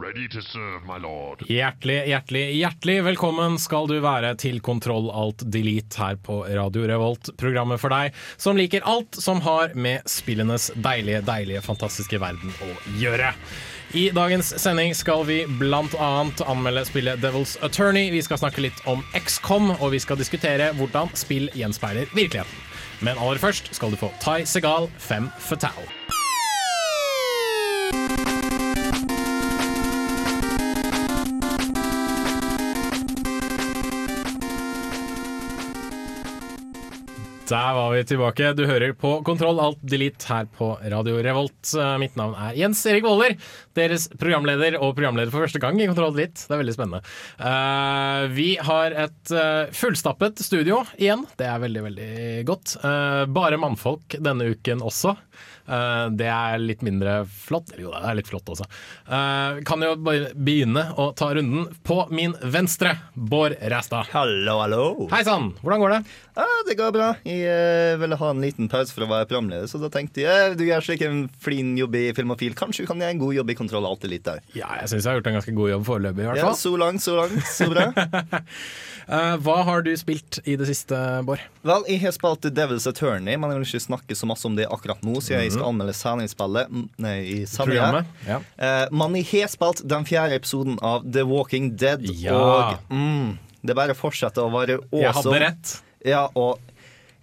Ready to serve, my lord. Hjertelig, hjertelig, hjertelig velkommen skal du være til Kontroll alt delete her på Radio Revolt. Programmet for deg som liker alt som har med spillenes deilige, deilige, fantastiske verden å gjøre. I dagens sending skal vi annet anmelde spillet Devil's Attorney. Vi skal snakke litt om XCOM, og vi skal diskutere hvordan spill gjenspeiler virkeligheten. Men aller først skal du få Ty Segal, Fem Fatale. Der var vi tilbake. Du hører på Kontroll alt delete her på Radio Revolt. Eh, Mitt navn er Jens Erik Våler, deres programleder og programleder for første gang i Kontroll delete. Det er veldig spennende. Eh, vi har et eh, fullstappet studio igjen. Det er veldig, veldig godt. Bare mannfolk denne uken også. Eh, det er litt mindre flott. Jo, det er litt flott også. Eh, kan jo bare begynne å ta runden. På min venstre, Bård Ræstad. Hallo, hallo. Hei sann, hvordan går det? Det går bra. Jeg eh, ville ha en liten pause for å være programleder, så da tenkte jeg du gjør slik en flin jobb i Filmofil. Kanskje du kan gjøre en god jobb i Kontroll alltid litt der. Ja, jeg syns jeg har gjort en ganske god jobb foreløpig, i hvert Ja, så langt, så langt. Så bra. Hva har du spilt i det siste, Bård? Vel, jeg har spilt Devil's Attorney, men jeg vil ikke snakke så masse om det akkurat nå, siden jeg skal anmelde sendingspillet mm, i Programmet? Ja. Eh, jeg har spilt den fjerde episoden av The Walking Dead, Ja. og mm, det bare fortsetter å være awesome. Jeg hadde rett. Ja, og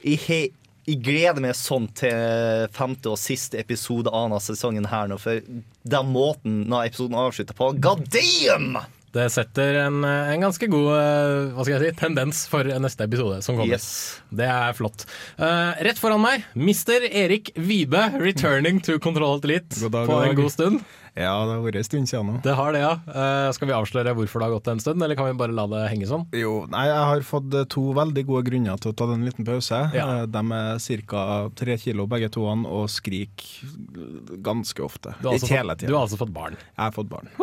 jeg, he- jeg gleder meg sånn til femte og siste episode av denne sesongen her nå, for den måten denne episoden avslutter på God damn! Det setter en, eh, en ganske god eh, hva skal jeg si, tendens for neste episode som kommer. Yes. Det er flott. Uh, rett foran meg, Mr. Erik Vibe, returning to Control Elite God dag, på en god stund. Ja, det har vært en stund siden nå. Det har det, ja. Eh, skal vi avsløre hvorfor det har gått en stund, eller kan vi bare la det henge sånn? Jo, nei, jeg har fått eh, to veldig gode grunner til å ta den liten pause. Ja. Eh, De er ca. tre kilo begge to og skriker ganske ofte. Du altså Ikke hele tida. du har altså fått barn. Jeg har fått barn.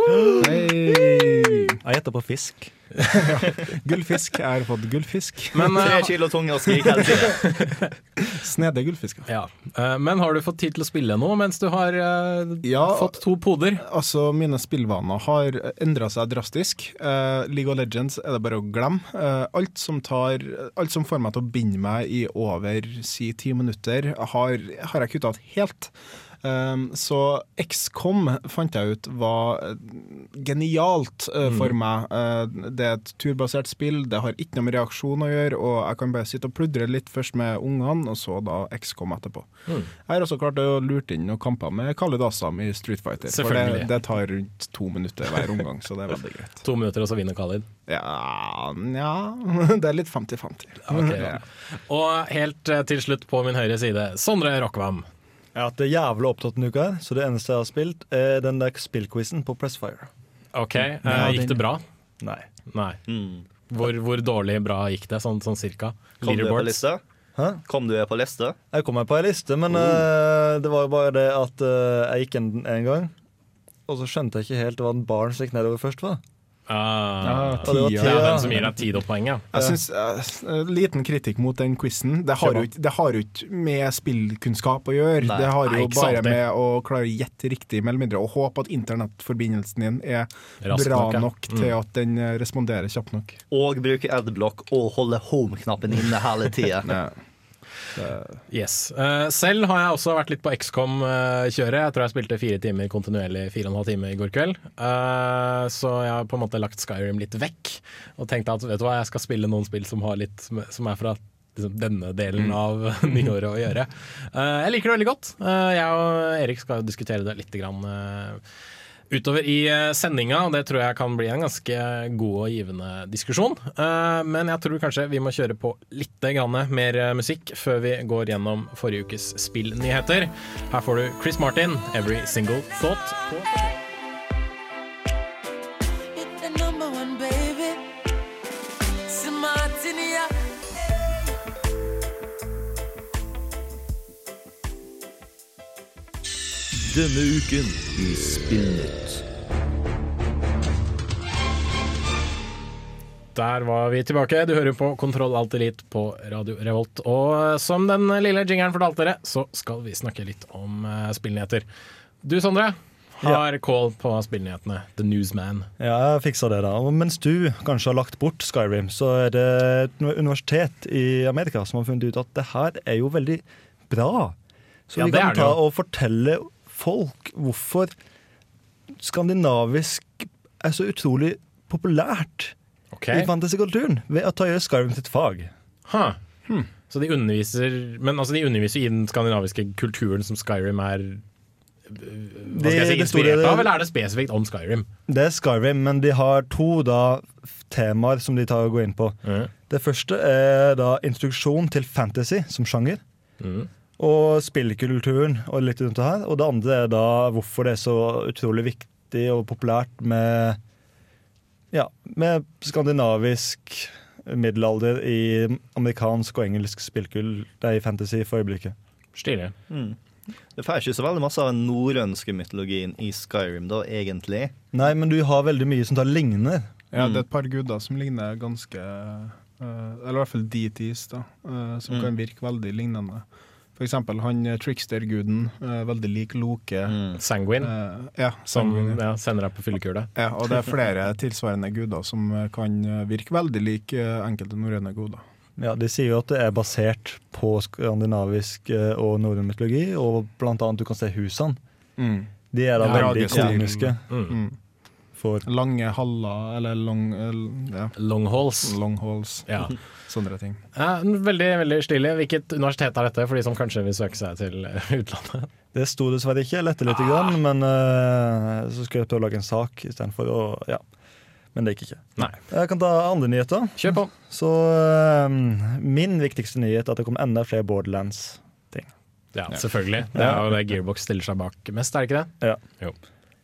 Hei! Jeg gjetter på fisk. Gullfisk. Jeg har fått gullfisk. Men, Tre eh, kilo tunge og skrik hele tida. Snede gullfisker. ja. Eh, men har du fått tid til å spille nå mens du har eh, Ja, fått to poder? altså mine spillvaner har endra seg drastisk. Eh, League of Legends er det bare å glemme. Eh, alt, som tar, alt som får meg til å binde meg i over si ti minutter, har, har jeg kutta ut helt. Um, så XCOM fant jeg ut var eh, genialt eh, for meg. Eh, det er et turbasert spill, det har ikke noe med reaksjon å gjøre, og jeg kan bare sitte og pludre litt først med ungene, og så da XCOM etterpå. Jeg har også klart å lurt inn noen kamper med Kalle Dassam i Street Fighter. For det, det tar rundt to minutter hver omgang, så det er veldig greit. To minutter, og så vinner Khalid. Ja, nja Det er litt 50-50. Okay, ja. Og helt til slutt på min høyre side, Sondre Rockvam. Jeg har hatt det jævlig opptatt denne uka, her, så det eneste jeg har spilt, er den der spillquizen på Pressfire. Ok, eh, Gikk det bra? Nei. Nei. Mm. Hvor, hvor dårlig bra gikk det, sånn, sånn cirka? Kom du på Leaderboards? lista? Hæ? Kom du på liste? Jeg kom meg på ei liste, men eh, det var jo bare det at eh, jeg gikk inn en gang, og så skjønte jeg ikke helt var en barn som gikk nedover først. var. Ah, ah, det det er den som gir deg tid og poeng, ja. Jeg synes, uh, Liten kritikk mot den quizen. Det har jo ikke- med spillkunnskap å gjøre. Nei. det har jo bare alltid. med å klare å gjette riktig, med eller mindre, og håpe at internettforbindelsen din er Rask bra nok, ja. nok til at den eh, responderer kjapt nok. Og bruke adblock og holde home-knappen inne hele tida. Ja. Yes. Eh, selv har jeg også vært litt på XCOM-kjøret. Jeg tror jeg spilte fire timer kontinuerlig fire og en halv time i går kveld. Eh, så jeg har på en måte lagt Skyrim litt vekk og tenkte at vet du hva, jeg skal spille noen spill som, har litt, som er fra liksom, denne delen av nyåret å gjøre. Eh, jeg liker det veldig godt. Eh, jeg og Erik skal diskutere det litt grann, eh, utover i eh, sendinga, og det tror jeg kan bli en ganske god og givende diskusjon. Eh, Men jeg tror kanskje vi må kjøre på litt mer eh, musikk før vi går gjennom forrige ukes spillnyheter. Her får du Chris Martin, 'Every Single Thought'. Denne uken i Spillnytt. Der var vi tilbake. Du hører på Kontroll Alt Elite på Radio Revolt. Og som den lille jingeren fortalte dere, så skal vi snakke litt om uh, spillnyheter. Du Sondre har call på spillnyhetene. The Newsman. Ja, jeg fiksa det, da. Og mens du kanskje har lagt bort Skyrim, så er det et universitet i Amerika som har funnet ut at det her er jo veldig bra. Så Ja, vi kan ta og fortelle folk hvorfor skandinavisk er så utrolig populært okay. i fantasykulturen ved å ta gjøre Skyrim sitt fag. Ha. Så de underviser Men altså de underviser i den skandinaviske kulturen som Skyrim er øh, Hva skal jeg si, inspirert av, eller er det spesifikt om Skyrim? Det er Skyrim, men de har to da temaer som de tar og går inn på. Mm. Det første er da instruksjon til fantasy som sjanger. Mhm. Og spillkulturen og litt rundt det her. Og det andre er da hvorfor det er så utrolig viktig og populært med Ja, med skandinavisk middelalder i amerikansk og engelsk spillkull. Det er i fantasy for øyeblikket. Stilig. Det får ikke så veldig masse av den norrønske mytologien i Skyrim, da, egentlig. Nei, men du har veldig mye som da ligner. Ja, Mm. det er et par guder som ligner ganske eh, Eller i hvert fall DTs, da, eh, som Mm. kan virke veldig lignende. Eksempel han eh, trickster-guden, eh, veldig lik Loke. Mm. Sanguine, Eh, ja, som ja, sender deg på fyllekule. Ja, og det er flere tilsvarende guder som kan virke veldig lik enkelte norrøne guder. Ja, De sier jo at det er basert på skandinavisk og norrøn mytologi, og blant annet du kan se husene. De er da Ja, veldig ja, ikoniske Mm. For Lange haller, eller long, eh, ja, Long halls. long halls. Ja. Sånne ting. Ja, veldig veldig stilig. Hvilket universitet er dette, for de som kanskje vil søke seg til eh, utlandet? Det sto dessverre ikke. Jeg lette litt, Ah. grann, men uh, så skulle jeg prøve å lage en sak istedenfor. Ja. Men det gikk ikke. Nei. Jeg kan ta andre nyheter. Kjør på. Så uh, min viktigste nyhet er at det kommer enda flere Borderlands. Ja, selvfølgelig. Det er jo det Gearbox stiller seg bak mest, er det ikke det?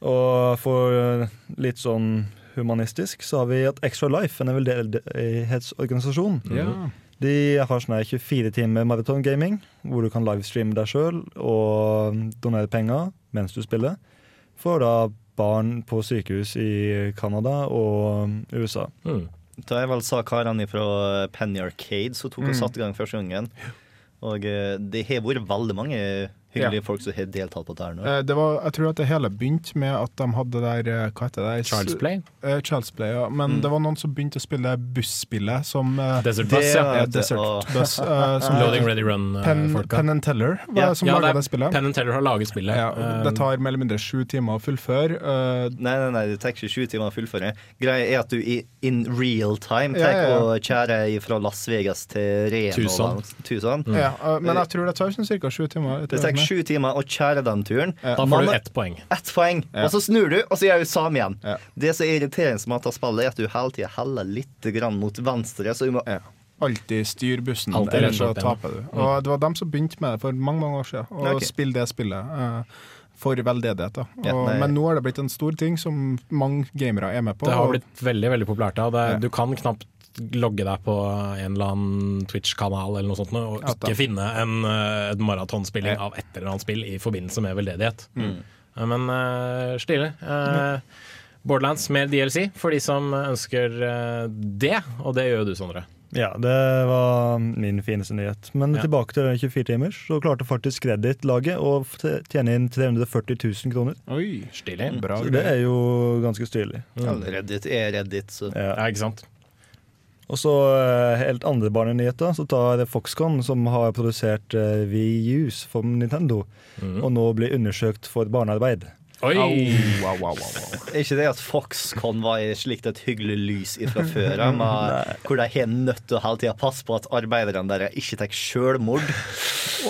Og for eh, litt sånn humanistisk så har vi at Extra Life, en veldedighetsorganisasjon, Ja. de har sånn her 24 timer maratongaming, hvor du kan livestreame deg sjøl og donere penger mens du spiller, for da barn på sykehus i Canada og USA. Mm. Da jeg vel sa karene fra Penny Arcade som tok og Mm. satte i gang første gangen. Og eh, det har vært veldig mange hyggelige folk som har deltatt på dette nå. Eh, Det var, jeg tror at det hele begynte med at de hadde der eh, Hva heter det? Child's Play. Uh, Child's Play, ja. Men Mm. det var noen som begynte å spille busspillet som uh, Desert Bus, ja. er- ja, Desert og- Bus. uh, som Loading Ready Run-folka. Pen and Teller var yeah. som Ja, laga det det spillet. Penn and Teller har laget spillet. Ja, Eh, det tar mer eller mindre sju timer å fullføre. eh, Nei, nei, nei, det tar ikke sju timer å fullføre. Greia er at du i in real time Ja, tar ja, ja. og kjærer fra Las Vegas til Reno. Tusen. ja, eh, men jeg tror det tar sånn ca. sju timer. Det tar sju timer og kjære den turen. Da får du ett poeng. Ett poeng, Ja. og så snur du, og så gjør du samme igjen. Ja. Det som er irriterende med dette spillet, er at du hele tida heller litt grann mot venstre. Så du må Ja. Alltid styr bussen, Alltid ellers så taper du. Og det var dem som begynte med det for mange mange år siden, å okay. spille det spillet. eh, for veldedighet. da. Og, ja, men nå har det blitt en stor ting som mange gamere er med på. Det har og- blitt veldig veldig populært. Da. Det, Ja. Du kan knapt logge deg på en eller annen Twitch-kanal eller noe sånt og Ja, ikke finne en, eh, en maratonspilling Ja. av et eller annet spill i forbindelse med veldedighet. Mm. Men uh, stilig. Eh, Borderlands mer DLC for de som ønsker eh, det, og det gjør jo du, Sondre. Ja, det var min fineste nyhet. Men Ja. tilbake til 24 timers, så klarte faktisk Reddit-laget å tjene inn 340 000 kroner. Oi, Stilig. bra Så det er jo ganske stilig. Ja, Reddit er Reddit, så Ja. Ja, ikke sant? Og så eh, helt andre barnenyheter, så tar Foxconn, som har produsert uh, VUs for Nintendo, Mhm. og nå blir undersøkt for barnearbeid. Oi! Au, au, au, er ikke det at Foxconn var i slikt et hyggelig lys fra før av, hvor de har nødt til å hele tida passe på at arbeiderne der ikke tar selvmord?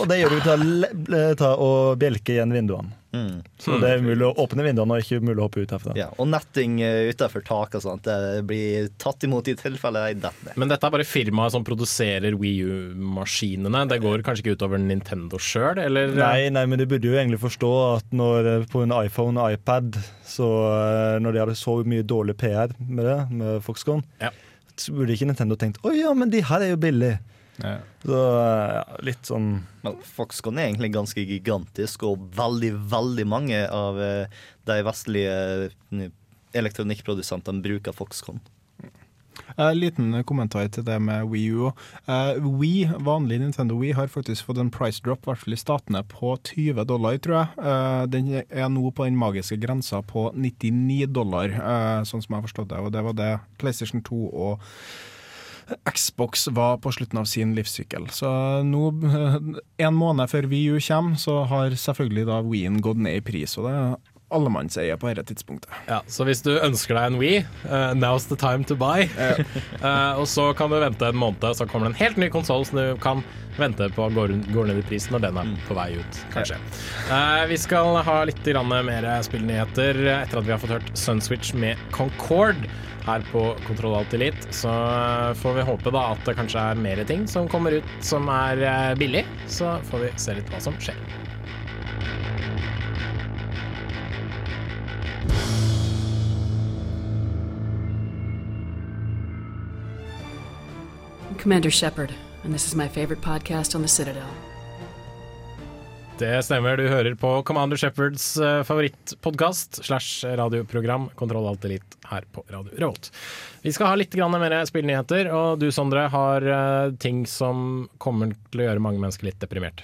Og det gjør du til å bjelke igjen vinduene. Mm. Så det er mulig å åpne vinduene og ikke mulig å hoppe ut herfra. Ja, og netting utenfor utafor tak og sånt, det blir tatt imot i tilfelle de detter ned. Men dette er bare firmaet som produserer Wii U-maskinene. Det går kanskje ikke utover Nintendo sjøl, eller? Nei, nei, men du burde jo egentlig forstå at når eh, på en iPhone og iPad, så eh, når de hadde så mye dårlig PR med det, med Foxconn, Ja. så burde ikke Nintendo tenkt å ja, men de her er jo billige. Ja. Så ja, litt sånn Men Foxconn er egentlig ganske gigantisk, og veldig, veldig mange av eh, de vestlige eh, elektronikkprodusentene bruker Foxconn. Eh, liten kommentar til det med Wii U. Eh, Wii, vanlig Nintendo Wii har faktisk fått en price drop, i hvert fall i statene, på 20 dollar, tror jeg. Eh, den er nå på den magiske grensa på 99 dollar, eh, sånn som jeg har forstått det. Og det var det PlayStation 2 og Xbox var på slutten av sin livssykkel. Så nå, en måned før Wii U kommer, så har selvfølgelig da Wii-en gått ned i pris. Og det er allemannseie på dette tidspunktet. Ja, så hvis du ønsker deg en Wii, uh, now's the time to buy. uh, og så kan du vente en måned, så kommer det en helt ny konsoll som du kan vente på går, går ned i pris når den er på vei ut, kanskje. Uh, vi skal ha litt mer spillnyheter etter at vi har fått hørt Sunswitch med Concord her på Kontroll Alt Elite. Så eh, får vi håpe da at det kanskje er mer ting som kommer ut som er eh, billig. Så får vi se litt hva som skjer. Commander Shepard, and this is my favorite podcast on the Citadel. Det stemmer, du hører på Commander Shepherds uh, favorittpodkast slash radioprogram Kontroll Alt Elite her på Radio Revolt. Vi skal ha litt mer spillnyheter, og du Sondre har eh, ting som kommer til å gjøre mange mennesker litt deprimert,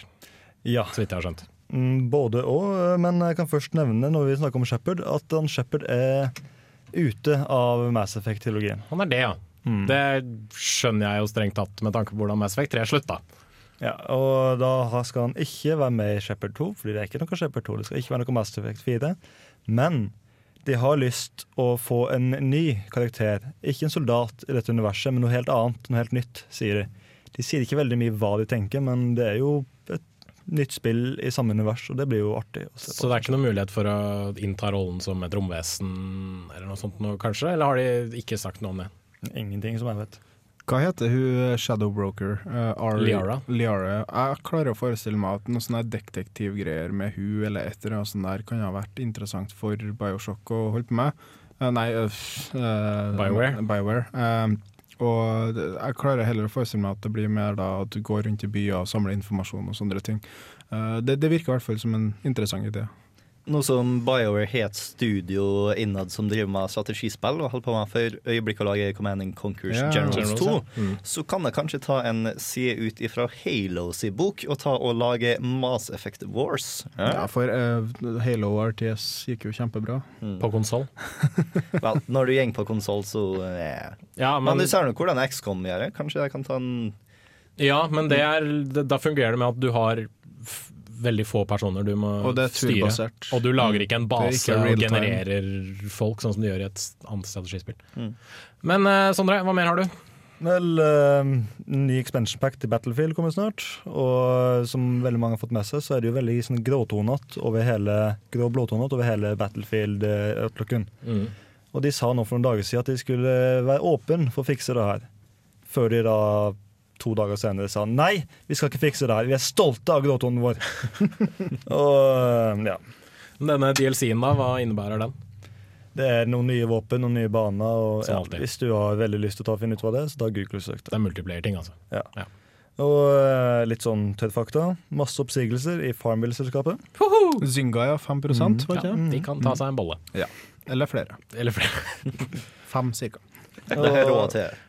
Ja. så vidt jeg har skjønt. Mm, Både og, men jeg kan først nevne når vi snakker om Shepherd, at han Shepherd er ute av Mass Effect-trilogien. Han er det, ja. Mm. Det skjønner jeg jo strengt tatt med tanke på hvordan Mass Effect 3 slutta. Ja, og da skal han ikke være med i Shepherd 2, fordi det er ikke noe Shepherd 2. Det skal ikke være noe Mass Effect 4. Men de har lyst å få en ny karakter. Ikke en soldat i dette universet, men noe helt annet, noe helt nytt, sier de. De sier ikke veldig mye hva de tenker, men det er jo et nytt spill i samme univers, og det blir jo artig å se på. Så det er ikke noen mulighet for å innta rollen som et romvesen eller noe sånt nå, kanskje? Eller har de ikke sagt noe om det? Ingenting som jeg vet. Hva heter hun Shadowbroker? Uh, Liara. Liara. Jeg klarer å forestille meg at noe sånne detektivgreier med hun eller et eller annet sånt der kan ha vært interessant for Bioshock å holde på med. Uh, nei uh, BioWare. BioWare. Eh, og jeg klarer heller å forestille meg at det blir mer da at du går rundt i byer og samler informasjon og sånne ting. Eh, det, det virker i hvert fall som en interessant idé. Nå som BioWare har et studio innad som driver med strategispill og holder på med for øyeblikket å lage Command and Conquers Ja, Generals Generals, 2. Mm. så kan jeg kanskje ta en side ut ifra Halos i bok og ta og lage Mass Effect Wars. Ja, Ja. for uh, Halo RTS gikk jo kjempebra. På konsoll? Vel, når du går på konsoll, så eh. Ja, Men men, du ser nå hvordan XCOM gjør det. Kanskje jeg kan ta en ja, men det er, da fungerer det med at du har f veldig få personer du må Og det er styre. Og du lager ikke en base ikke og time. genererer folk, sånn som du gjør i et annet strategispill. Mm. Men uh, Sondre, hva mer har du? Vel, uh, ny expansion pack til Battlefield kommer snart. Og som veldig mange har fått med seg, så er det jo veldig sånn gråtonete over hele grå over hele Battlefield-outlooken. Mm. Og de sa nå for noen dager siden at de skulle være åpen for å fikse det her. Før de da to dager senere sa nei, vi skal ikke fikse det her. Vi er stolte av gråtonen vår. og ja. Denne DLC-en, da, hva innebærer den? Det er noen nye våpen, noen nye baner. Og ja, hvis du har veldig lyst til å ta og finne ut hva det er, så da Google-søk det. Det er multiplayer-ting, altså. Og eh, litt sånn tødd fakta. Masse oppsigelser i Farmville-selskapet. Zynga, ja. 5 var Ja, ikke det? de kan ta seg en bolle. Eller flere. Eller flere. Fem cirka. Det er råd til.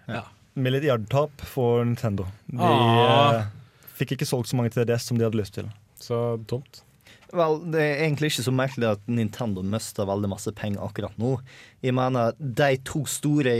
Milliardtap for Nintendo. De Ah. eh, fikk ikke solgt så mange 3DS som de hadde lyst til. Så tomt. Vel, det er egentlig ikke så merkelig at Nintendo mister veldig masse penger akkurat nå. Jeg mener, de to store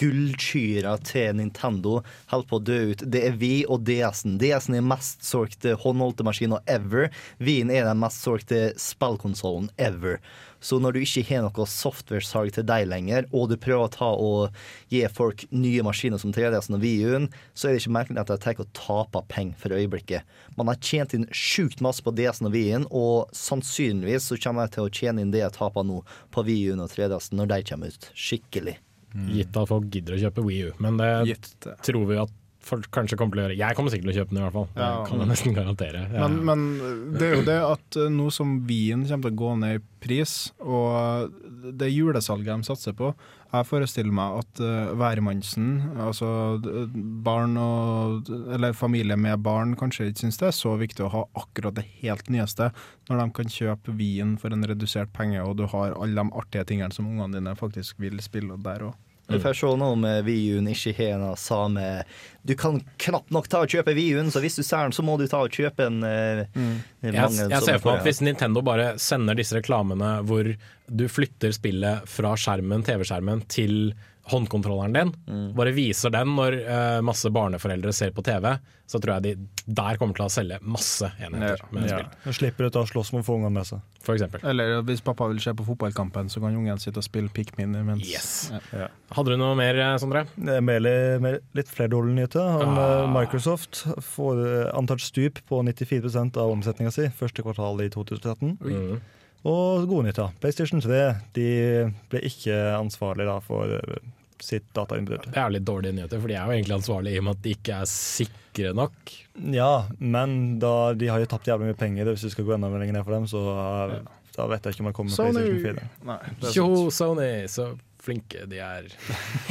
gullkyrne til Nintendo holder på å dø ut. Det er vi og DS-en. DS-en er mest solgte håndholdte maskiner ever. Wien er den mest solgte spillkonsollen ever. Så når du ikke har noe software-salg til deg lenger, og du prøver å ta og gi folk nye maskiner som 3DS-en og Wii-en, så er det ikke merkelig at de tar og taper penger for øyeblikket. Man har tjent inn sjukt masse på DS-en og Wii-en, og sannsynligvis så kommer jeg til å tjene inn det jeg taper nå på Wii-en og 3DS-en når de kommer ut. Skikkelig. Gitt at folk gidder å kjøpe Wii U. Men det Gitt tror vi at folk kanskje kommer til å gjøre. Jeg kommer sikkert til å kjøpe den i hvert fall. Det kan jeg nesten garantere. Ja. Men, men det er jo det at eh, nå som vin kommer til å gå ned i pris, og det julesalget de satser på Jeg forestiller meg at uh, værmannsen, altså barn og Eller familie med barn, kanskje ikke syns det er så viktig å ha akkurat det helt nyeste, når de kan kjøpe vin for en redusert penge, og du har alle de artige tingene som ungene dine faktisk vil spille der òg. Vi får se nå om Viun har den samme Du kan knapt nok ta og kjøpe Viun, så hvis du ser den, så må du ta og kjøpe en mm. Jeg, jeg ser er for meg at hvis Nintendo bare sender disse reklamene hvor du flytter spillet fra skjermen, TV-skjermen til håndkontrolleren din, Mm. bare viser den når uh, masse barneforeldre ser på TV, så tror jeg de der kommer til å selge masse enheter med Ja. spill, slipper du å ta slåss med å få ungene med seg. for eksempel. Eller hvis pappa vil se på fotballkampen, så kan ungen sitte og spille Pikmin imens. Yes. Ja. Hadde du noe mer, eh, Sondre? Med, litt flere dårlige nyheter. Ah. eh, Microsoft får antatt stup på 94% av omsetninga si første kvartal i 2013. Mm. Og gode nyheter. PlayStation 3 de ble ikke ansvarlig da, for eh, sitt datainnbrudd. Det er litt dårlige nyheter, for de er jo egentlig ansvarlige i og med at de ikke er sikre nok. Ja, men da, de har jo tapt jævlig mye penger. Hvis du skal gå enda mer lenger ned for dem, så ja. da vet jeg ikke om jeg kommer med Sony PlayStation 4. Nei, sant. Sony, så flinke de er.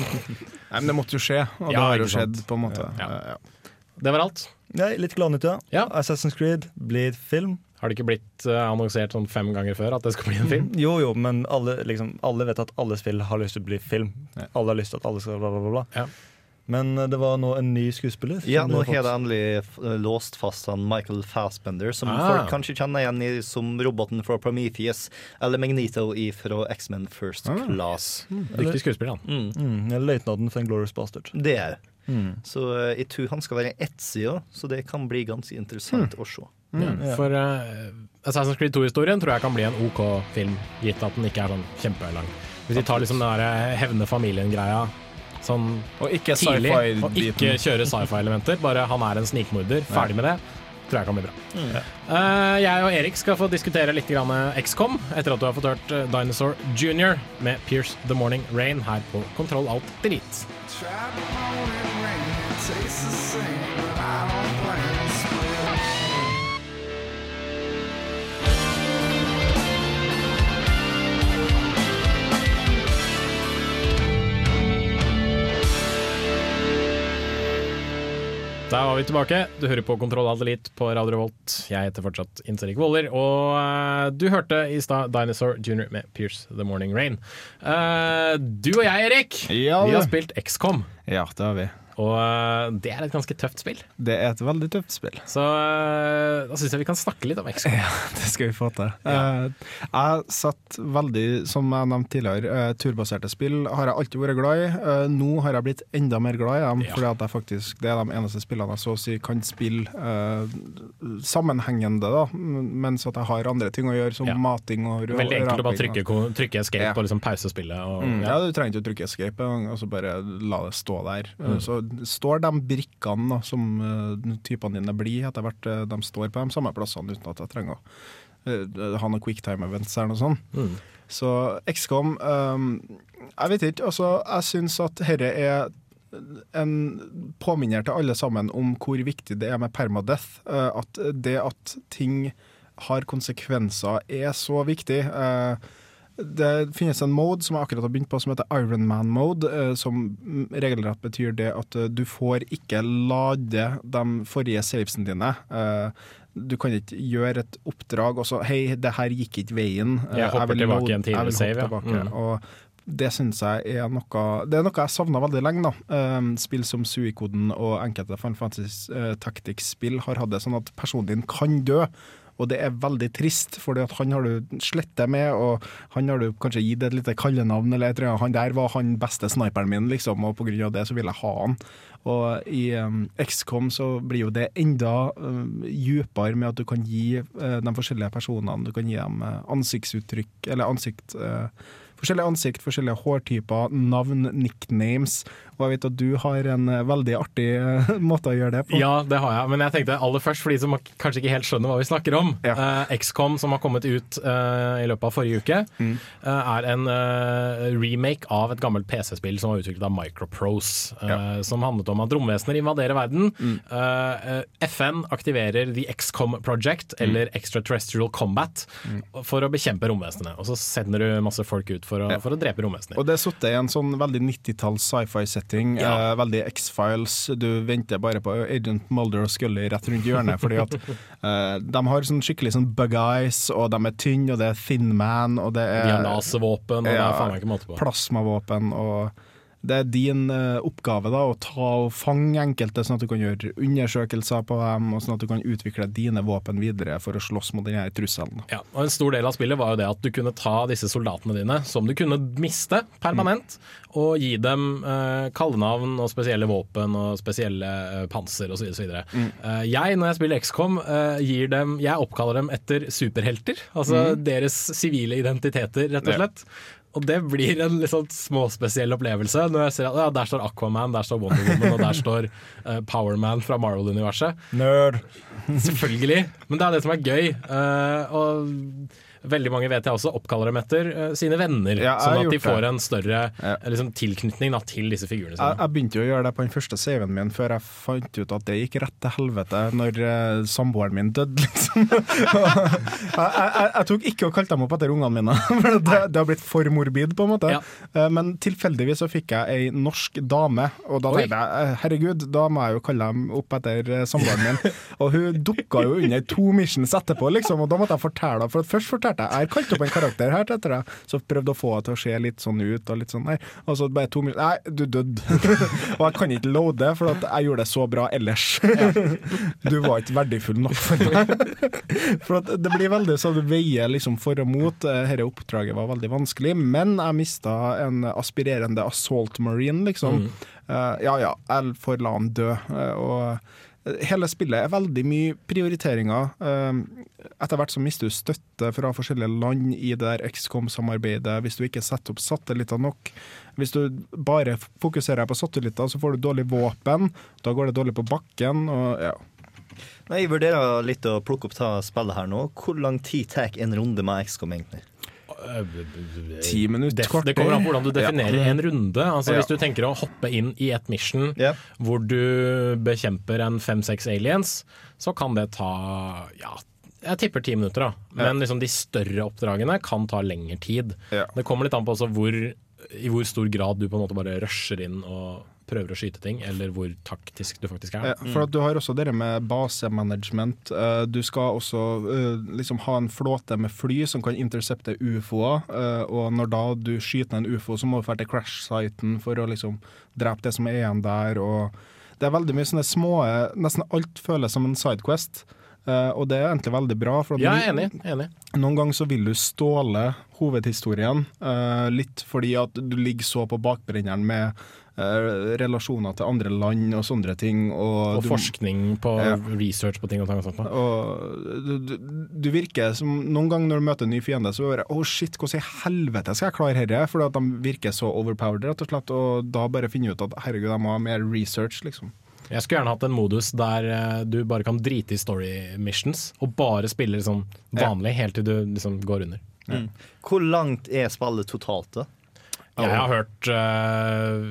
Nei, men det måtte jo skje, og det har jo skjedd, på en måte. Ja. Ja. Ja. Det var alt. Nei, litt gladnytt, ja. Ja. Assassin's Creed blir film. Har det ikke blitt eh, annonsert sånn fem ganger før at det skal bli en film? Jo, jo, men alle, liksom, alle vet at alle spill har lyst til å bli film. Ja. Alle har lyst til at alle skal bla, bla, bla. Ja. Men eh, det var nå en ny skuespiller. Ja, nå har det de endelig låst fast han Michael Fassbender, som Ah. folk kanskje kjenner igjen i, som roboten fra Prometheus, eller Magneto i- fra X-Men First Ah. Class. Dyktig skuespiller, han. Mm. Mm, løytnanten for en Glorious Bastard. Det er Mm. Så eh, jeg tror han skal være òg, så det kan bli ganske interessant å se. Ja. for uh, Assassin's Creed 2-historien tror jeg kan bli en OK film, gitt at den ikke er sånn kjempelang. Hvis de tar liksom den der eh, hevne familien-greia sånn Og ikke tidlig, og ikke kjøre sci-fi-elementer, bare han er en snikmorder, ferdig med det, tror jeg kan bli bra. Eh, jeg og Erik skal få diskutere litt grann XCOM etter at du har fått hørt Dinosaur Junior med Pierce The Morning Rain her på Kontroll Alt Delete. Der var vi tilbake. Du hører på Kontroll Adelit på Radio Revolt. Jeg heter fortsatt Inserik Woller, og eh, du hørte i stad Dinosaur Junior med Pierce The Morning Rain. Uh, du og jeg, Erik, Ja, vi har spilt XCOM, Ja, det har vi. Og eh, det er et ganske tøft spill. Det er et veldig tøft spill. Så eh, da syns jeg vi kan snakke litt om XCOM. Det skal vi få til. Ja. jeg satt veldig, som jeg nevnte tidligere, eh, turbaserte spill har jeg alltid vært glad i. Eh, nå har jeg blitt enda mer glad i dem, Ja. fordi at jeg faktisk, det er de eneste spillene jeg så å si kan spille eh, sammenhengende, da, mens at jeg har andre ting å gjøre, som Ja. mating og rø- Veldig enkelt å bare trykke, trykke escape Ja. og liksom pause spillet. Og, Mm, ja. ja, du trenger ikke å trykke escape og så bare la det stå der. Mm. Så står de brikkene da, som uh, typene dine blir etter hvert, eh, de står på de samme plassene uten at jeg trenger å uh, ha noen quicktime events eller noe sånt. Mm. Så XCOM um, Jeg vet ikke, altså jeg syns at dette er en påminner til alle sammen om hvor viktig det er med permadeath. Uh, at det at ting har konsekvenser er så viktig. Eh, det finnes en mode som jeg akkurat har begynt på, som heter Ironman mode, eh, som regelrett betyr det at eh, du får ikke lade de forrige savesene dine. Eh, du kan ikke gjøre et oppdrag og så Hei, det her gikk ikke veien. Jeg hopper vil tilbake load- en tidligere jeg vil save, ja. Mm. Og det syns jeg er noe Det er noe jeg savna veldig lenge. da Spill som Suikoden og enkelte Final Fantasy Tactics-spill har hatt det sånn at personen din kan dø. Og det er veldig trist, for han har du slettet med, og han har du kanskje gitt et lite kallenavn, eller jeg tror han der var han beste sniperen min, liksom, og av det så vil jeg ha han. Og i um, XCOM så blir jo det enda um, med at du kan gi uh, de forskjellige personene Du kan gi dem uh, ansiktsuttrykk, eller ansikt uh, Forskjellige ansikt, forskjellige hårtyper, navn, nicknames. Og jeg vet at du har en uh, veldig artig uh, måte å gjøre det på. Ja, det har jeg. Men jeg tenkte aller først, for de som kanskje ikke helt skjønner hva vi snakker om. Ja. Uh, XCOM, som har kommet ut uh, i løpet av forrige uke, Mm. uh, er en eh, remake av et gammelt PC-spill som var utviklet av Microprose. Ja. Som handlet om at romvesener invaderer verden. Mm. Eh, eh, FN aktiverer The XCOM Project, Mm. eller Extraterrestrial Combat, for å bekjempe romvesenene. Og så sender du masse folk ut for å, for å drepe romvesener. Og det er sittet i en sånn veldig 90-talls sci-fi-setting. Ja. Eh, veldig X-Files. Du venter bare på Agent Mulder og Scully rett rundt hjørnet. fordi at eh, de har sånn skikkelig sånn bug eyes, og de er tynne, og det er Thin Man, og det er De har laservåpen, og det er faen meg ikke måte på. plasmavåpen. og det er din eh, oppgave da, å ta og fange enkelte, sånn at du kan gjøre undersøkelser på dem, og sånn at du kan utvikle dine våpen videre for å slåss mot denne trusselen. Ja, og En stor del av spillet var jo det at du kunne ta disse soldatene dine, som du kunne miste permanent, og gi dem eh, kallenavn og spesielle våpen og spesielle eh, panser osv. Uh, jeg, når jeg spiller XCOM, eh, gir dem Jeg oppkaller dem etter superhelter. Altså deres sivile identiteter, rett og Ja. Og det blir en litt sånn småspesiell opplevelse når jeg ser at ja, der står Aquaman, der står Wonder Woman og der står uh, Powerman fra Marvel-universet. Nerd. Selvfølgelig. Men det er det som er gøy. Uh, og veldig mange vet jeg også oppkaller dem etter eh, sine venner. Ja, sånn at de får en større Ja. eh, liksom, tilknytning da, til disse figurene sine. jeg begynte jo å gjøre det på den første saven min før jeg fant ut at det gikk rett til helvete når uh, samboeren min døde, liksom. jeg, jeg, jeg, jeg tok ikke og kalte dem opp etter ungene mine, for det, det har blitt for morbid, på en måte. Ja. Uh, Men tilfeldigvis så fikk jeg ei norsk dame, og da tenkte jeg herregud, da må jeg jo kalle dem opp etter samboeren min. Og hun dukka jo under to missions etterpå, liksom, og da måtte jeg fortelle henne. For først fortalte jeg jeg har kalt opp en karakter her etter deg, så prøvde å få henne til å se litt sånn ut, og litt sånn der. Og så bare to minutter Nei, du døde. og jeg kan ikke loade, for at jeg gjorde det så bra ellers. du var ikke verdifull nok for meg. for at det blir veldig sånn du veier liksom for og mot. Dette oppdraget var veldig vanskelig, men jeg mista en aspirerende assault marine, liksom. Eh, ja ja, jeg får la han dø. Uh, og Hele spillet er veldig mye prioriteringer. Eh, Etter hvert så mister du støtte fra forskjellige land i det der XCOM-samarbeidet, hvis du ikke setter opp satellitter nok. Hvis du bare fokuserer på satellitter, så får du dårlig våpen. Da går det dårlig på bakken. Og, ja. Jeg vurderer litt å plukke opp ta spillet her nå. Hvor lang tid tar en runde med XCOM egentlig? Ti minutter, kvarter. det kommer an på hvordan du definerer Ja. en runde. Altså Ja. Hvis du tenker å hoppe inn i et mission Ja. hvor du bekjemper en fem-seks aliens, så kan det ta ja, jeg tipper ti minutter. da Men liksom de større oppdragene kan ta lengre tid. Det kommer litt an på også hvor, i hvor stor grad du på en måte bare rusher inn og prøver å skyte ting, eller hvor taktisk du faktisk er. Mm. for at du har også det med basemanagement. Eh, Du skal også eh, liksom ha en flåte med fly som kan intercepte ufoer. Og når da du skyter en ufo, så må du dra til crash-siten for å liksom drepe det som er igjen der. Og det er veldig mye sånne små Nesten alt føles som en sidequest. Uh, Og det er egentlig veldig bra. For Ja, enig. enig. noen ganger så vil du ståle hovedhistorien, uh, litt fordi at du ligger så på bakbrenneren med relasjoner til andre land og sånne ting. Og, Og du, forskning på Ja. research på ting og tang og sånt. og du, du, du virker som Noen ganger når du møter en ny fiende, så er det oh shit, hvordan i helvete skal jeg klare dette? Fordi at de virker så overpowered, rett og slett. Og da bare finner du ut at herregud, jeg må ha mer research, liksom. Jeg skulle gjerne hatt en modus der eh, du bare kan drite i story missions, og bare spille liksom vanlig helt til du liksom går under. Hvor langt er spillet totalt, da? Jeg har hørt eh,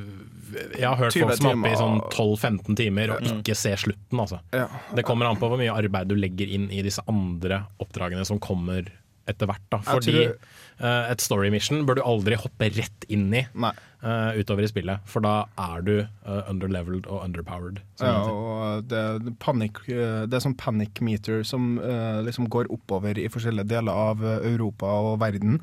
Jeg har hørt folk som er oppe i sånn 12-15 timer og ikke ser slutten, altså. Ja. Det kommer an på hvor mye arbeid du legger inn i disse andre oppdragene som kommer etter hvert. Da. Fordi tror- uh, et story mission bør du aldri hoppe rett inn i eh, utover i spillet, for da er du uh, underleveled og underpowered. Ja, og det, det, panic, eh, det er sånn panic meter som eh, liksom går oppover i forskjellige deler av eh, Europa og verden.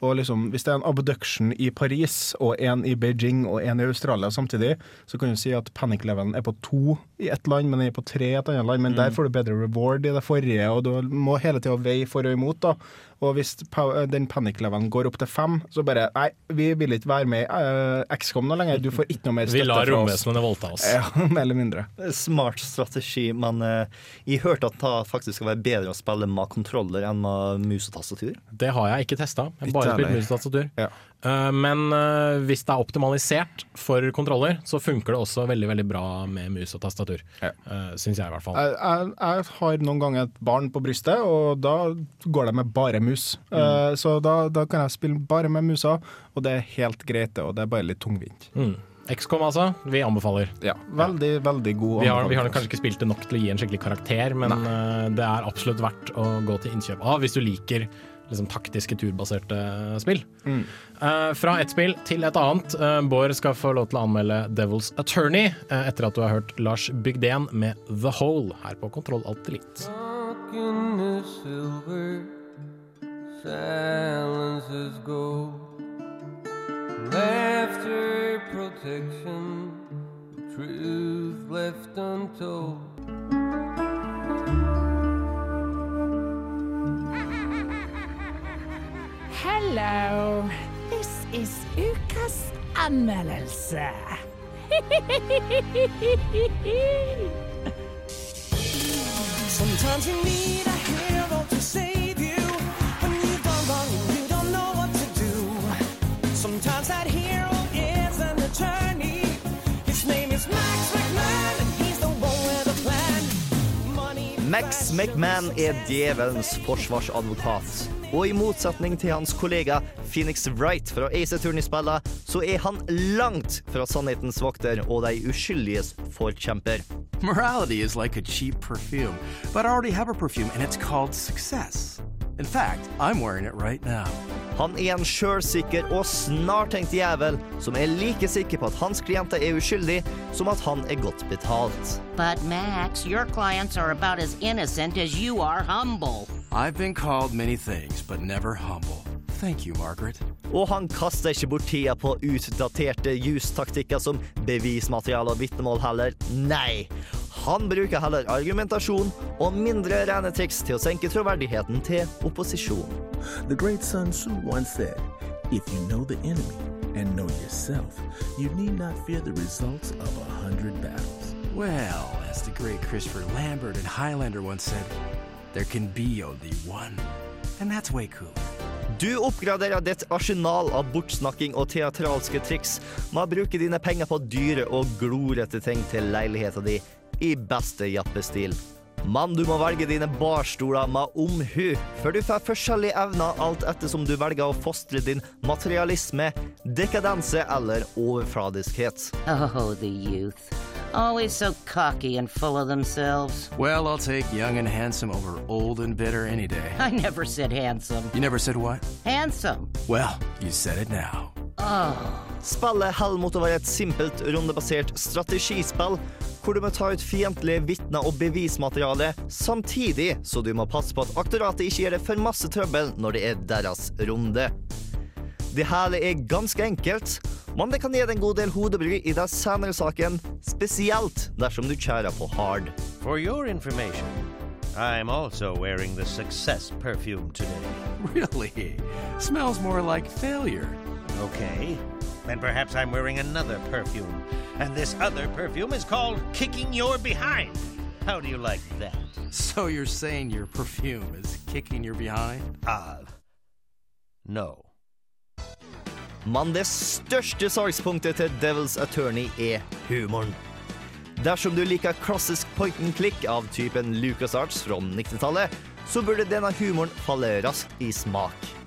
Og liksom, Hvis det er en abduction i Paris og en i Beijing og en i Australia samtidig, så kan du si at panic-levelen er på to i ett land, men den er på tre i et annet land. Men der får du bedre reward i det forrige, og du må hele tida veie for og imot. da. Og hvis pa- den panic-levelen går opp til fem, så bare Nei, vi vil ikke være med i uh, XCOM nå lenger. Du får ikke noe mer støtte fra oss. Vi lar romvesenene voldta oss. Ja, mer eller mindre. Smart strategi, men uh, jeg hørte at det faktisk skal være bedre å spille med kontroller enn med mus og tastatur. Det har jeg ikke testa. Jeg har bare spilt mus og tastatur. Ja. Eh, men eh, hvis det er optimalisert for kontroller, så funker det også veldig veldig bra med mus og tastatur. Ja. Uh, Syns jeg, i hvert fall. Jeg, jeg, jeg har noen ganger et barn på brystet, og da går det med bare mus. Mm. så da, da kan jeg spille bare med musa, og det er helt greit, det, og det er bare litt tungvint. Mm. XCOM altså, vi anbefaler. Ja, veldig, veldig god Vi har, vi har kanskje ikke spilt det nok til å gi en skikkelig karakter, men eh, det er absolutt verdt å gå til innkjøp av hvis du liker liksom, taktiske turbaserte spill. Mm. Uh, fra ett spill til et annet. Uh, Bård skal få lov til å anmelde Devil's Attorney uh, etter at du har hørt Lars Bygdén med The Hole her på Kontroll Alt Elite. Laughter, protection, truth left untold. Hello. This is ukas anmeldelse. Sometimes you need a hero to save you when you've done wrong and you don't know what to do. Sometimes that hero is an attorney. His name is Max McMahon, and he's the one with a plan. Money Max McMahon er djevelens forsvarsadvokat. Og i motsetning til hans kollega Phoenix Wright fra Ace Attorney-spillet, så er han langt fra sannhetens vokter og de uskyldiges forkjemper. Morality is like a cheap perfume, but I already have a perfume and it's called Success. In fact, I'm wearing it right now. Han er en sjølsikker og snartenkt jævel som er like sikker på at hans klienter er uskyldige, som at han er godt betalt. But Max, your clients are about as innocent as you are humble. I've been called many things, but never humble. Thank you, Margaret. Og han kaster ikke bort tida på utdaterte justaktikker som bevismateriale og vitnemål heller. Nei. Han bruker heller argumentasjon og mindre rene triks til å senke troverdigheten til opposisjonen. The great Sun Tzu once said, If you know the enemy and know yourself, you need not fear the results of a hundred battles. Well, as the great Christopher Lambert in Highlander once said, there can be only one. And that's way cool. Du oppgraderer ditt arsenal av bortsnakking og teatralske triks med å bruke dine penger på dyre og glorete ting til leiligheta di i beste jappestil. Men du må velge dine barstoler med omhu, for du får forskjellige evner alt ettersom du velger å fostre din materialisme, dekadense eller overfladiskhet. Oh, the youth. Always so cocky and full of themselves. Well, I'll take young and handsome over old and bitter any day. I never said handsome. You never said what? Handsome. Well, you said it now. Oh. Spillet holder mot å være et simpelt, rundebasert strategispill, hvor du må ta ut fiendtlige vitner og bevismateriale, samtidig så du må passe på at aktoratet ikke gir deg for masse trøbbel når det er deres runde. Det hele er ganske enkelt, men det kan gi deg en god del hodebry i den senere saken, spesielt dersom du kjører på hard. For your information, I'm also wearing the Success perfume today. Really? Smells more like failure. Okay, then perhaps I'm wearing another perfume. And this other perfume is called Kicking Your Behind. How do you like that? So you're saying your perfume is kicking your behind? Uh, no. Men det største salgspunktet til Devil's Attorney er humoren. Dersom du liker klassisk point and click av typen LucasArts fra 90-tallet, så burde denne humoren falle raskt i smak.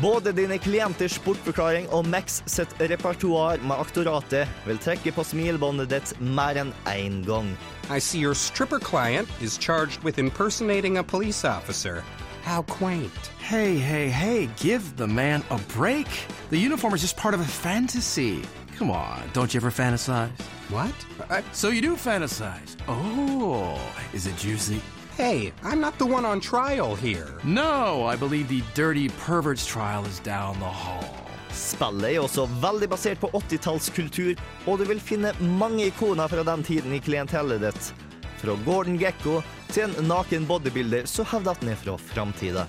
Både dine klienters bortforklaring og Max sitt repertoar med aktoratet vil trekke på smilebåndet ditt mer enn én gang. I see your stripper client is charged with impersonating a police officer. How quaint. Hey, hey, hey, give the man a break. The uniform is just part of a fantasy. Come on, don't you ever fantasize? What? Uh, so you do fantasize. Oh, is it juicy? Hey, I'm not the one on trial here. No, I believe the dirty pervert's trial is down the hall. Spillet er også veldig basert på 80-tallskultur, og du vil finne mange ikoner fra den tiden i klientellet ditt. Fra Gordon Gekko til en naken bodybuilder som hevder at den er fra framtida.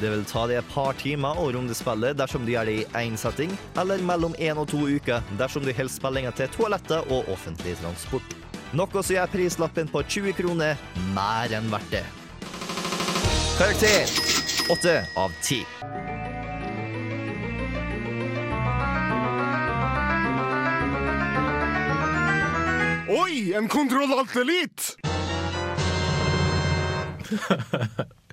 Det vil ta deg et par timer å runde spillet dersom du gjør det i én setting, eller mellom én og to uker dersom du holder spillinga til toaletter og offentlig transport. Noe som gjør prislappen på 20 kroner mer enn verdt det. Karakter 8 av 10. Oi, en kontroll elite!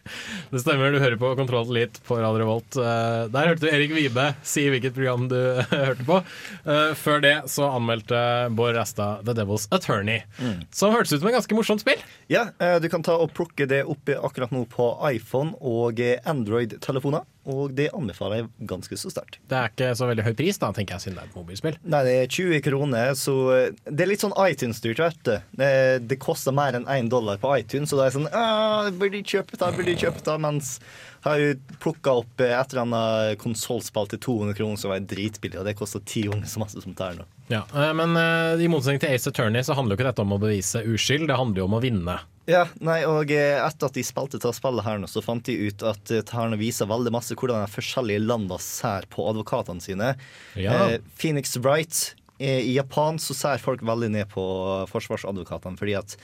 Det stemmer, du hører på Kontroll litt på Radio Revolt. Eh, Der hørte du Erik Vibe si hvilket program du hørte på. Eh, Før det så anmeldte Bård Rasta The Devil's Attorney, Mm. som hørtes ut som et ganske morsomt spill. Ja, eh, du kan ta og plukke det opp akkurat nå på iPhone og eh, Android-telefoner. Og det anbefaler jeg ganske så sterkt. Det er ikke så veldig høy pris, da, tenker jeg, siden det er et mobilspill. Nei, det er 20 kroner, så eh, det er litt sånn iTunes-styrt, vet du. Det, det koster mer enn én dollar på iTunes, så da er det sånn «Ah, Burde de kjøpe det, burde de kjøpe det? Mens har jo plukka opp et eller annet konsollspill til 200 kroner som var dritbillig, og det koster ti ganger så masse som det nå. Ja, eh, Men eh, i motsetning til Ace Attorney så handler jo ikke dette om å bevise uskyld, det handler jo om å vinne. Ja, nei, og eh, etter at de spilte til spillet her nå, så fant de ut at nå viser veldig masse hvordan de forskjellige landene ser på advokatene sine. Ja. Phoenix Wright I Japan så ser folk veldig ned på forsvarsadvokatene fordi at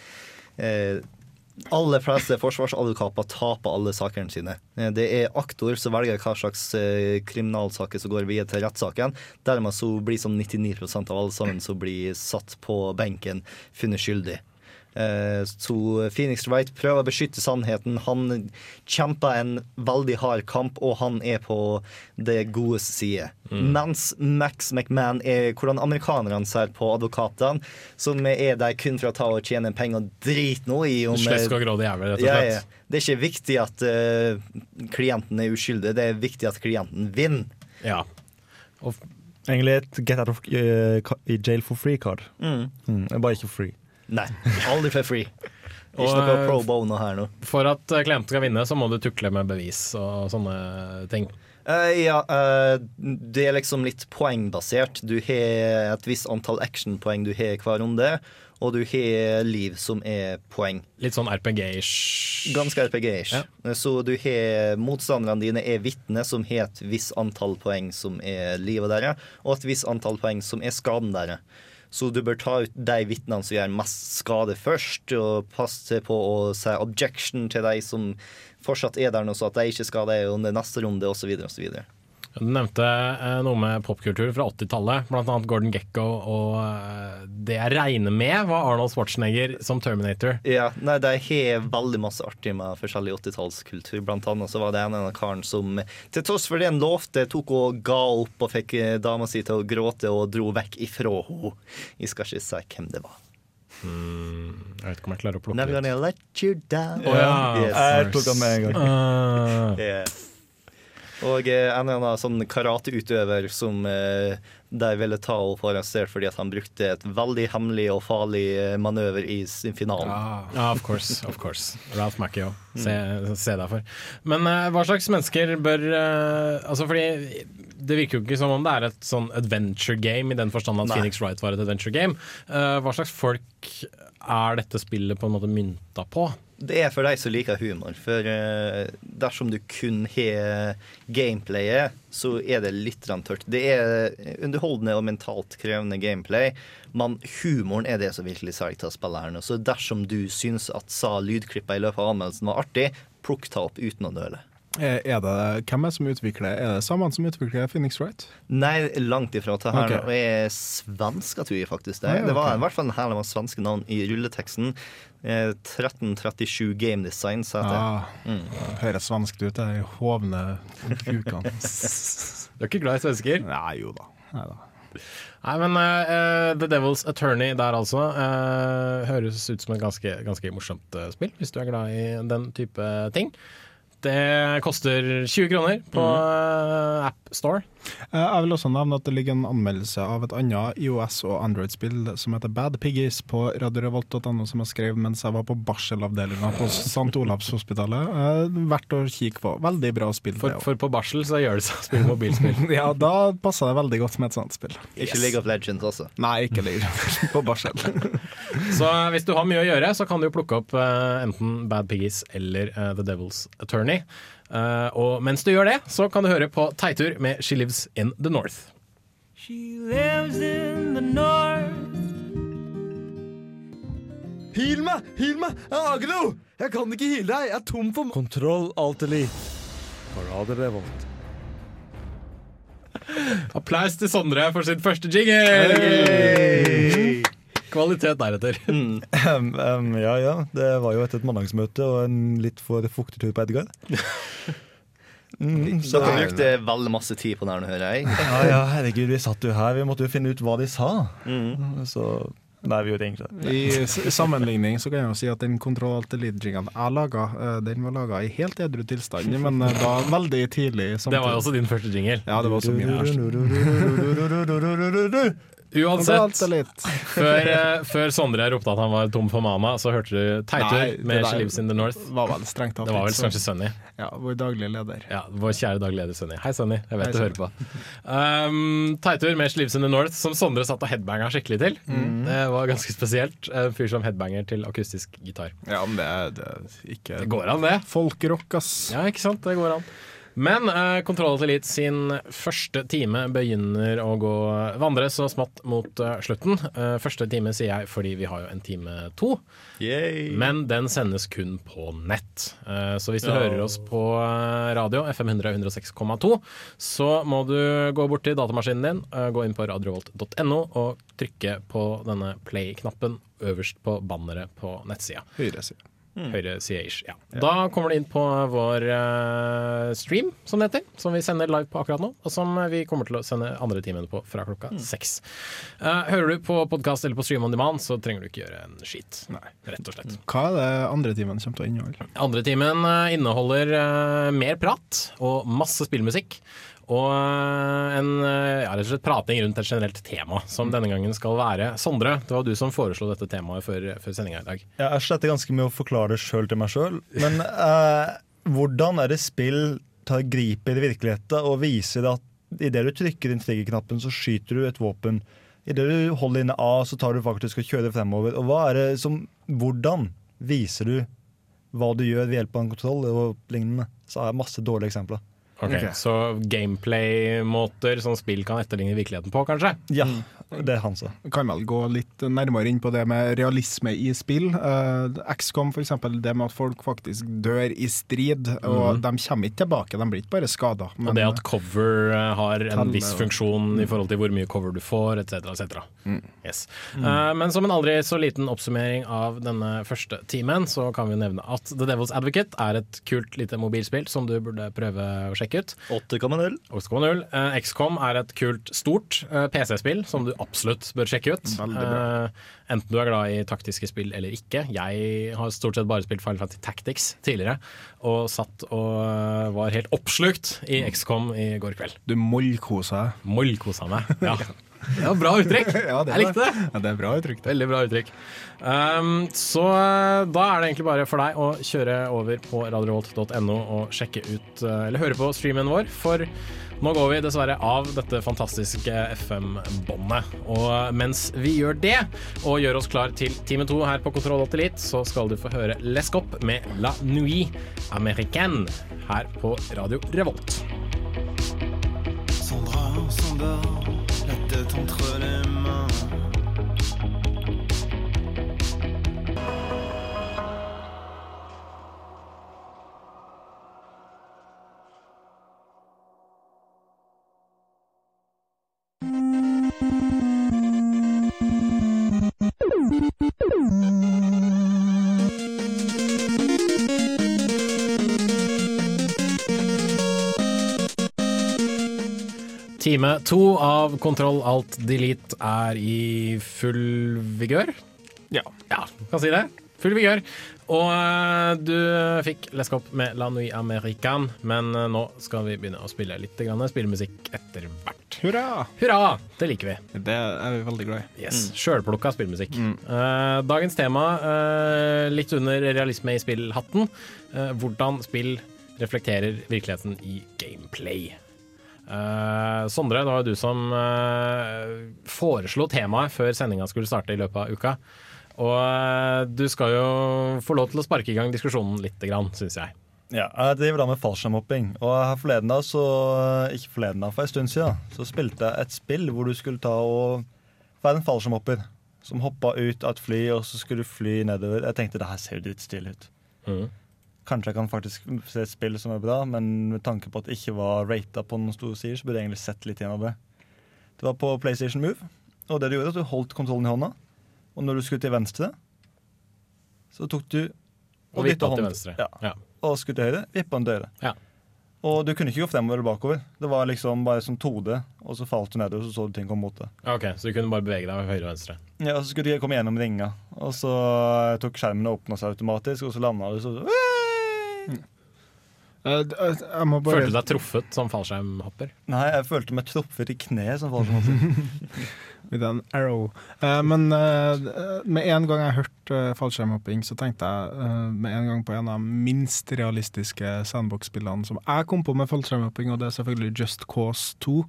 aller fleste forsvarsadvokater taper alle sakene sine. Eh, Det er aktor som velger hva slags eh, kriminalsaker som går videre til rettssaken. Dermed så blir som 99% av alle sammen som blir satt på benken, funnet skyldig. Eh, Så Phoenix Wright prøver å beskytte sannheten. Han kjemper en veldig hard kamp, og han er på det godes side. Mm. Mens Max McMahon er hvordan amerikanerne ser på advokatene, som er der kun for å ta og tjene penger og drite noe i om Slesk og grådig jævel, rett og slett. ja. Det er ikke viktig at uh, klienten er uskyldig, det er viktig at klienten vinner. Ja. Og Egentlig et get out of uh, jail for free-card. Mm. Mm, bare ikke free. Nei, aldri for free. Ikke Og, noe eh, pro bono her nå. For at eh, klienten skal vinne, så må du tukle med bevis og sånne ting. Uh, ja, uh, det er liksom litt poengbasert. Du har et visst antall actionpoeng du har hver runde, og du har liv som er poeng. Litt sånn RPG-ish. Ganske RPG-ish. Ja. Så du har motstanderne dine er vitne, som har et visst antall poeng som er livet deres, og et visst antall poeng som er skaden deres. Så du bør ta ut de vitnene som gjør mest skade først, og passe på å si objection til de som fortsatt er der nå, så at de ikke skal det under neste runde, osv. osv. Du nevnte eh, noe med popkultur fra 80-tallet, bl.a. Gordon Gekko og eh, det jeg regner med var Arnold Schwarzenegger som Terminator. Ja, nei, De har veldig masse artig med forskjellig 80-tallskultur. Blant annet så var det en av karen som til tross for det han lovte, tok og ga opp og fikk eh, dama si til å gråte og dro vekk ifra henne. Jeg skal ikke si hvem det var. Jeg vet ikke om jeg klarer å plukke Never ut. gonna let you down. Oh, ja. Jeg tok den med en gang. Uh. Yeah. Og eh, en eller annen sånn karateutøver som eh, de ville ta og få arrestert fordi at han brukte et veldig hemmelig og farlig eh, manøver i sin finalen. Ja, of course. of course Ralph Macchio. Se, se deg for. Men uh, hva slags mennesker bør uh, Altså fordi det virker jo ikke som om det er et sånn adventure game i den forstand at Nei. Phoenix Wright var et adventure game. Uh, hva slags folk er dette spillet på en måte mynta på? Det er for deg som liker humor. For eh, dersom du kun har gameplayet, så er det litt tørt. Det er underholdende og mentalt krevende gameplay, men humoren er det som virkelig selger til spillerne. Så dersom du syns at sa lydklippa i løpet av anmeldelsen var artig, plukk ta opp uten å nøle. Er er det, hvem er det som utvikler Er det samme som utvikler Phoenix Wright? Nei, langt ifra. Det her okay. er svenska, tror jeg faktisk. Det, Ah, ja, det var i hvert fall en hel masse svenske navn i rulleteksten. Eh, 1337 Game Design, sa jeg. Ah, Mm. Høres svensk ut, de hovne kukene. Du er ikke glad i svensker? Nei, jo da. Nei, da. Nei, men uh, The Devil's Attorney der altså uh, høres ut som et ganske, ganske morsomt eh, spill, hvis du er glad i den type ting. Det koster 20 kroner på eh, App Store. Eh, Jeg vil også nevne at det ligger en anmeldelse av et annet IOS- og Android-spill som heter Bad Piggies på radiorevolt.no, som jeg skrev mens jeg var på barselavdelinga på St. Olavs hospitalet. Eh, Verdt å kikke på. Veldig bra spill. For, for på barsel så gjør det seg å spille mobilspill. ja, da passer det veldig godt med et sånt spill. Ikke League of Legends også. Nei, ikke League of Legends på barsel. Så eh, hvis du har mye å gjøre, så kan du jo plukke opp enten Bad Piggies eller The Devil's Attorney. Eh, og mens du gjør det, så kan du høre på Teitur med She Lives in the North. She lives in the north. Heal meg! Heal meg! Jeg har ikke noe! Jeg kan ikke heale deg! Jeg er tom for Kontroll Alt Elite på Radio Revolt. Applaus til Sondre for sin første jingle! Kvalitet deretter. Um, um, ja ja, det var jo etter et mandagsmøte og en litt for fuktig tur på Edgar. Mm, så- Dere brukte veldig masse tid på det her nå, hører jeg. Ja, ja, herregud, vi satt jo her. Vi måtte jo finne ut hva de sa. Mm. Så Nei, vi gjorde egentlig det. I sammenligning så kan jeg jo si at den Control Alt Elite-jingeren jeg laga, eh, den var laga i helt edru tilstand, men eh, da veldig tidlig. Samtidig. Det var jo også din første jingle. Ja, det var også min første. Uansett, før, eh, før Sondre ropte at han var tom for mana, så hørte du Teitur med She Lives in the North. Var vel strengt tatt Det var vel sånn- kanskje Sunny. Ja, vår daglige leder. Ja, Vår kjære daglig leder Sunny. Hei, Sunny. Jeg vet Hei, du hører på. Um, Teitur med She Lives in the North, som Sondre satt og headbanga skikkelig til. Mm. Det var ganske spesielt. En fyr som headbanger til akustisk gitar. Ja, men det det ikke Det går an, det. Folkrock, ass. Ja, ikke sant? Det går an. Men uh, Kontroll til Elite sin første time begynner å gå vandre så smått mot eh, slutten. Eh, første time sier jeg fordi vi har jo en time to. Men den sendes kun på nett. Eh, så hvis du Ja. hører oss på eh, radio, FM 100 106,2, så må du gå bort til datamaskinen din, eh, gå inn på radiovolt.no og trykke på denne play-knappen øverst på banneret på nettsida. Høyre side. Høyre side-ish. Ja. Da kommer du inn på vår uh, stream, som det heter. Som vi sender live på akkurat nå, og som vi kommer til å sende andre timen på fra klokka seks. Eh, hører du på podkast eller på stream on demand, så trenger du ikke gjøre en skit. Rett og slett. Hva er det andre timen kommer til å inneholde? Andre timen eh, inneholder uh, mer prat og masse spillmusikk. Og eh, en eh, ja, rett og slett prating rundt et generelt tema, som denne gangen skal være Sondre, det var du som foreslo dette temaet før, før sendinga i dag. Ja, jeg sletter ganske med å forklare det sjøl til meg sjøl. Men eh, hvordan er det spill tar grip i det virkeligheten og viser at idet du trykker inn triggerknappen, så skyter du et våpen. Idet du holder inne A, så tar du faktisk og kjører fremover. Og hva er det som Hvordan viser du hva du gjør ved hjelp av en kontroll og lignende? Så har jeg masse dårlige eksempler. Ok, Så gameplay-måter som spill kan etterligne virkeligheten på, kanskje? Ja, det er han sa. Kan vel gå litt nærmere inn på det med realisme i spill. Uh, XCOM for eksempel, det med at folk faktisk dør i strid, og Mhm. de kommer ikke tilbake. De blir ikke bare skada. Og det at cover eh, har en Teller, viss funksjon i forhold til hvor mye cover du får, etc. etc. Mm. Yes. Mm. Eh, men som en aldri så liten oppsummering av denne første timen, så kan vi nevne at The Devil's Advocate er et kult lite mobilspill som du burde prøve å sjekke ut. 8,0. 8,0. Eh, XCOM er et kult, stort eh, PC-spill som du absolutt bør sjekke ut. Uh. Enten du er glad i taktiske spill eller ikke. Jeg har stort sett bare spilt Final Fantasy Tactics tidligere, og satt og eh, var helt oppslukt i XCOM i går kveld. Du mollkosa. Mollkosa meg, ja. Det var bra uttrykk. Ja, det jeg likte det. Ja, det er bra uttrykk. det. Veldig bra uttrykk. Um, så eh, da er det egentlig bare for deg å kjøre over på radiovolt.no og sjekke ut, eh, eller høre på streamen vår, for nå går vi dessverre av dette fantastiske FM-båndet. Og mens vi gjør det, og gjør oss klar til time to her på Kontroll 8 Elite, så skal du få høre Lescop med La Nuit Américaine her på Radio Revolt. Sandra tête entre les. Time to av Kontroll Alt Delete er i full vigør. Ja. ja kan si det. Full vigør. Og eh, du fikk leske opp med La Nuit American, men eh, nå skal vi begynne å spille litt grann spillemusikk etter hvert. Hurra! Hurra! Det liker vi. Det er vi veldig glad i. Yes, Sjølplukka spillmusikk. Eh, dagens tema, litt under realisme i spillhatten. Eh, hvordan spill reflekterer virkeligheten i gameplay. Eh, Sondre, det var jo du som uh, foreslo temaet før sendinga skulle starte i løpet av uka. Og uh, du skal jo få lov til å sparke i gang diskusjonen litt, syns jeg. Ja, jeg driver da med fallskjermhopping. Og her forleden da, så Ikke forleden da, for en stund siden, så spilte jeg et spill hvor du skulle ta og være en fallskjermhopper som hoppa ut av et fly, og så skulle du fly nedover. Jeg tenkte det her ser jo drittstilig ut. Mm. Kanskje jeg kan faktisk se et spill som er bra, men med tanke på at det ikke var rata på noen store sider, så burde jeg egentlig sett litt igjen av det. Det var på PlayStation Move, og det du gjorde, at du holdt kontrollen i hånda. og når du skulle til venstre, så tok du Og og til hånden- venstre. Ja. Ja. Og skulle til høyre, vippa den til høyre. Ja. Og du kunne ikke gå fremover eller bakover. Det var liksom bare som 2D, og så falt du nedover, så så du ting komme mot deg. Ok, Så du kunne bare bevege deg høyre og venstre? Ja, og så skulle du komme gjennom ringa, og så tok skjermen og åpna seg automatisk, og så landa du så må bare Følte du deg truffet som fallskjermhopper? Nei, jeg følte meg truffet i kneet som fallskjermhopper. With an arrow. Eh, men eh, med en gang jeg hørte uh, fallskjermhopping, så tenkte jeg eh, med en gang på en av de minst realistiske sandbox-spillene som jeg kom på med fallskjermhopping, og det er selvfølgelig Just Cause 2,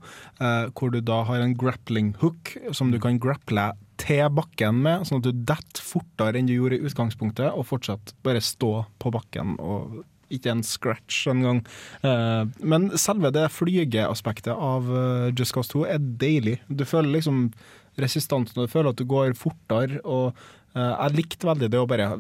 eh, hvor du da har en grappling hook som du kan grapple til bakken med, sånn at du detter fortere enn du gjorde i utgangspunktet, og fortsatt bare stå på bakken og ikke en scratch engang. Uh, men selve det flygeaspektet av eh, Just Cause 2 er deilig. Du føler liksom resistansen, og du føler at du går fortere. og eh, jeg likte veldig det å bare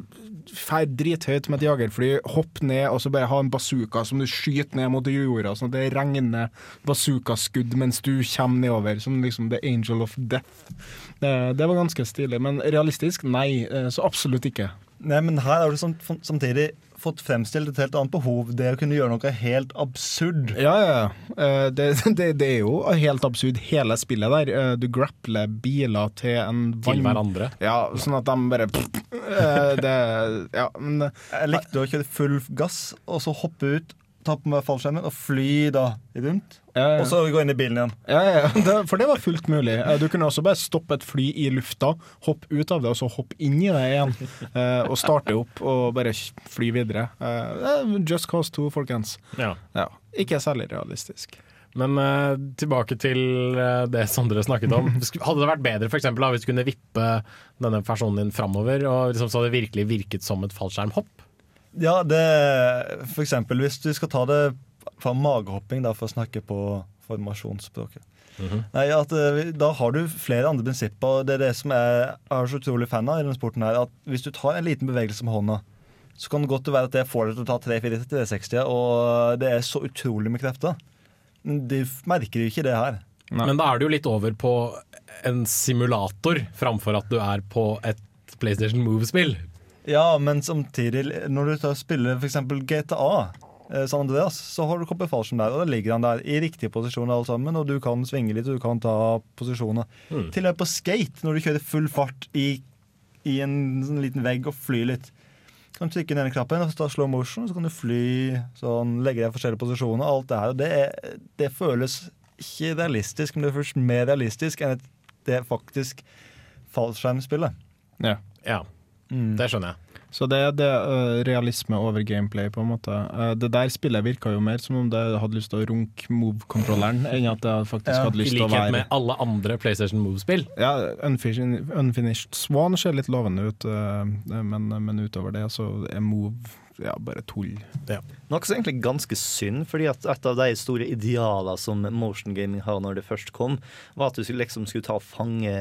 fære drithøyt med et jagerfly, hoppe ned og så bare ha en bazooka som du skyter ned mot jorda, sånn at det regner bazookaskudd mens du kommer nedover, som liksom the angel of death. Det, det var ganske stilig, men realistisk? Nei, eh, så absolutt ikke. Nei, men her er du sam samtidig fått fremstilt et helt annet behov. Det å kunne gjøre noe helt absurd. Ja, ja, ja. Eh, Det, det, det er jo helt absurd, hele spillet der. Eh, Du grappler biler til en Til hverandre? Ja, sånn at de bare eh, det, Ja, men Jeg likte å kjøre full gass, og så hoppe ut, ta på meg fallskjermen og fly da rundt. Ja, ja. Og så gå inn i bilen igjen. Ja, ja, ja. Det, for det var fullt mulig. Eh, Du kunne også bare stoppe et fly i lufta, hoppe ut av det, og så hoppe inn i det igjen. eh, Og starte opp og bare fly videre. Eh, Just Cause 2, folkens. Ja. Ja, ikke særlig realistisk. Men uh, tilbake til uh, det Sondre snakket om. Hadde det vært bedre for eksempel, da, hvis du kunne vippe denne personen din framover, og liksom, så hadde det virkelig virket som et fallskjermhopp? Ja, det For eksempel hvis du skal ta det fra magehopping, da, for å snakke på formasjonsspråket. Nei, at eh, Da har du flere andre prinsipper. Det er det som jeg er så utrolig fan av i denne sporten. her, at Hvis du tar en liten bevegelse med hånda, så kan det godt være at det får deg til å ta 3-4-3-60, og det er så utrolig med krefter. Men De merker jo ikke det her. Men da er du jo litt over på en simulator framfor at du er på et PlayStation Move-spill. Ja, men samtidig, når du spiller f.eks. GTA eh, San Andreas, så har du Copper Fallskjerm der, og da ligger han der i riktige posisjoner alle sammen, og du kan svinge litt, og du kan ta posisjoner. Mm. Til og med på skate, når du kjører full fart i, i en sånn liten vegg og flyr litt. Kan du trykke ned den knappen, og ta slow motion, så kan du fly sånn, legge deg i forskjellige posisjoner. Alt det her. og Det, er, det føles ikke realistisk, men det føles mer realistisk enn et, det faktisk fallskjermspillet. Ja. Ja, det skjønner jeg. Så det er det uh, realisme over gameplay, på en måte. Uh, det der spillet virka jo mer som om det hadde lyst til å runke move-kontrolleren, enn at det faktisk Ja, hadde lyst til å være I likhet med alle andre PlayStation Move-spill. Ja, Unfinished, Unfinished Swan ser litt lovende ut, uh, men, men utover det så er move ja, bare tull. Noe som egentlig er ganske synd, fordi at et av de store idealene som motion gaming har når det først kom, var at du skulle, liksom skulle ta og fange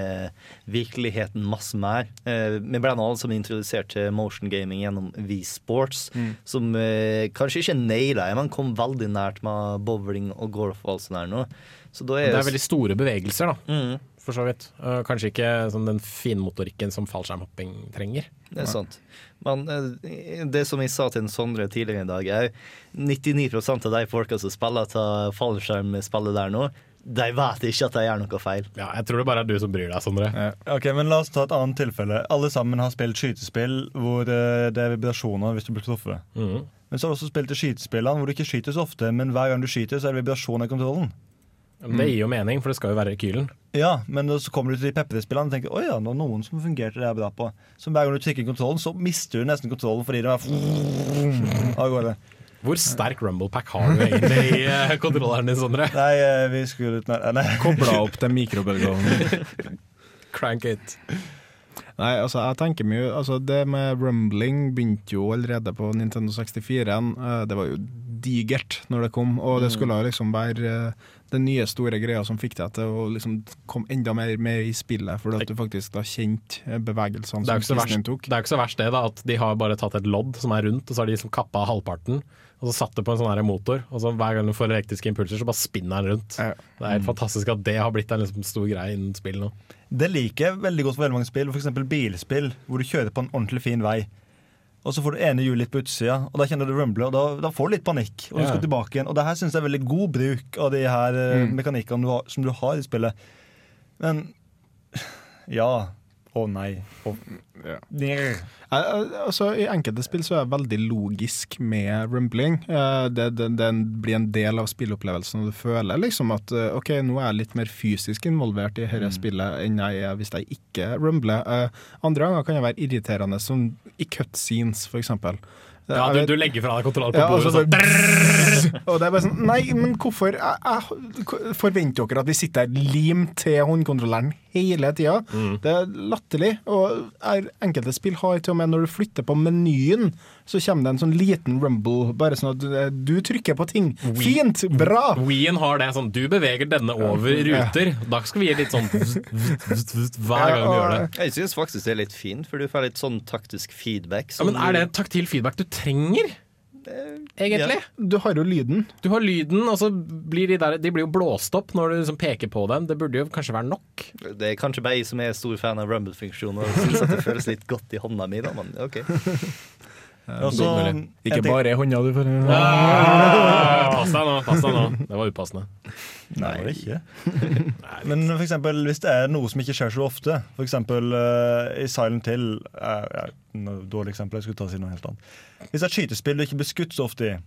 virkeligheten masse mer. Eh, vi ble nå alle sammen introdusert til motion gaming gjennom V-sports, Mm. som eh, kanskje ikke naila det, men kom veldig nært med bowling og golf og alt sånt der nå. Så da Det er er veldig store bevegelser, da. Mm. For så vidt. Eh, kanskje ikke sånn den finmotorikken som fallskjermhopping trenger. Det er sant. Men eh, det som jeg sa til en Sondre tidligere i dag, er 99 av de folka som spiller til fallskjermspillet der nå, de vet ikke at de gjør noe feil. Ja, jeg tror det bare er du som bryr deg, Sondre. Ok, men La oss ta et annet tilfelle. Alle sammen har spilt skytespill hvor eh, det er vibrasjoner hvis du blir truffet. Mhm. Men så har du også spilt i skytespillene hvor du ikke skyter så ofte, men hver gang du skyter, så er det vibrasjon i kontrollen. Men Det gir jo mening, for det skal jo være rekylen. Ja, men så kommer du til de pepperspillene og tenker Å ja, det var noen som fungerte det her bra på. Så hver gang du trykker kontrollen, så mister du nesten kontrollen fordi det er av gårde. Hvor sterk rumble pack har du egentlig i eh, kontrolleren din, Sondre? Nei, eh, vi skulle ut Nei. Kobla opp til mikrobølgeovnen. Crank it. Nei, altså jeg tenker mye altså Det med rumbling begynte jo allerede på Nintendo 64-en. Eh, Det var jo digert når det kom, og det skulle skulle liksom være den nye store greia som fikk deg til å liksom komme enda mer med i spillet, fordi at du faktisk da kjente eh, bevegelsene er, som verst, tok. det er jo ikke så verst det, da, at de har bare tatt et lodd som er rundt, og så har de liksom kappa halvparten. Og så satt det på en sånn her motor, og så hver gang du får elektriske impulser, så bare spinner den rundt. Det er helt fantastisk at det har blitt en liksom stor greie innen spill nå. Det liker jeg veldig godt for veldig mange spill, f.eks. bilspill, hvor du kjører på en ordentlig fin vei. Og så får du ene hjulet litt på utsida, og da kjenner du rumble, og da, da får du litt panikk. Og du skal tilbake igjen. Og det her syns jeg er veldig god bruk av de her eh, Mm. mekanikkene som du har i spillet. Men ja. Å nei. Å, Yeah. Eh, eh, Altså, I enkelte spill så er det veldig logisk med rumbling. Eh, Det, det, det blir en del av spilleopplevelsen, og du føler liksom at eh, OK, nå er jeg litt mer fysisk involvert i dette spillet enn jeg er hvis jeg ikke rumbler. Eh, Andre ganger kan jeg være irriterende, som i cutscenes, for eksempel. Ja, du, du legger fra deg kontrollen på Ja, bordet og så bare- Og det er bare sånn Nei, men hvorfor jeg, jeg, Forventer dere at vi sitter limt til håndkontrolleren hele tida? Mm. Det er latterlig. Og enkelte spill har til og med når du flytter på menyen, så kommer det en sånn liten rumble, bare sånn at du, du trykker på ting. Fint! Bra! Ween har det sånn Du beveger denne over ruter. Da skal vi gi litt sånn hver gang vi gjør det. Jeg syns faktisk det er litt fint, for du får litt sånn taktisk feedback. Ja, men Er det taktil feedback du trenger? Egentlig? Du har jo lyden. Du har lyden, og så blir de der De blir jo blåst opp når du liksom peker på dem. Det burde jo kanskje være nok. Det er kanskje bare jeg som er stor fan av rumble-funksjoner, og syns at det føles litt godt i hånda mi, da, men OK. Og så- Ikke bare i hånda du får Pass deg nå. pass deg nå Det var upassende. Nei, det var ikke. Men for eksempel, hvis det er noe som ikke skjer så ofte, for eksempel eh, i Silent Hill uh, ja, Dårlig eksempel, jeg skulle ta og si noe helt annet. Hvis det er et skytespill du ikke blir skutt så ofte i,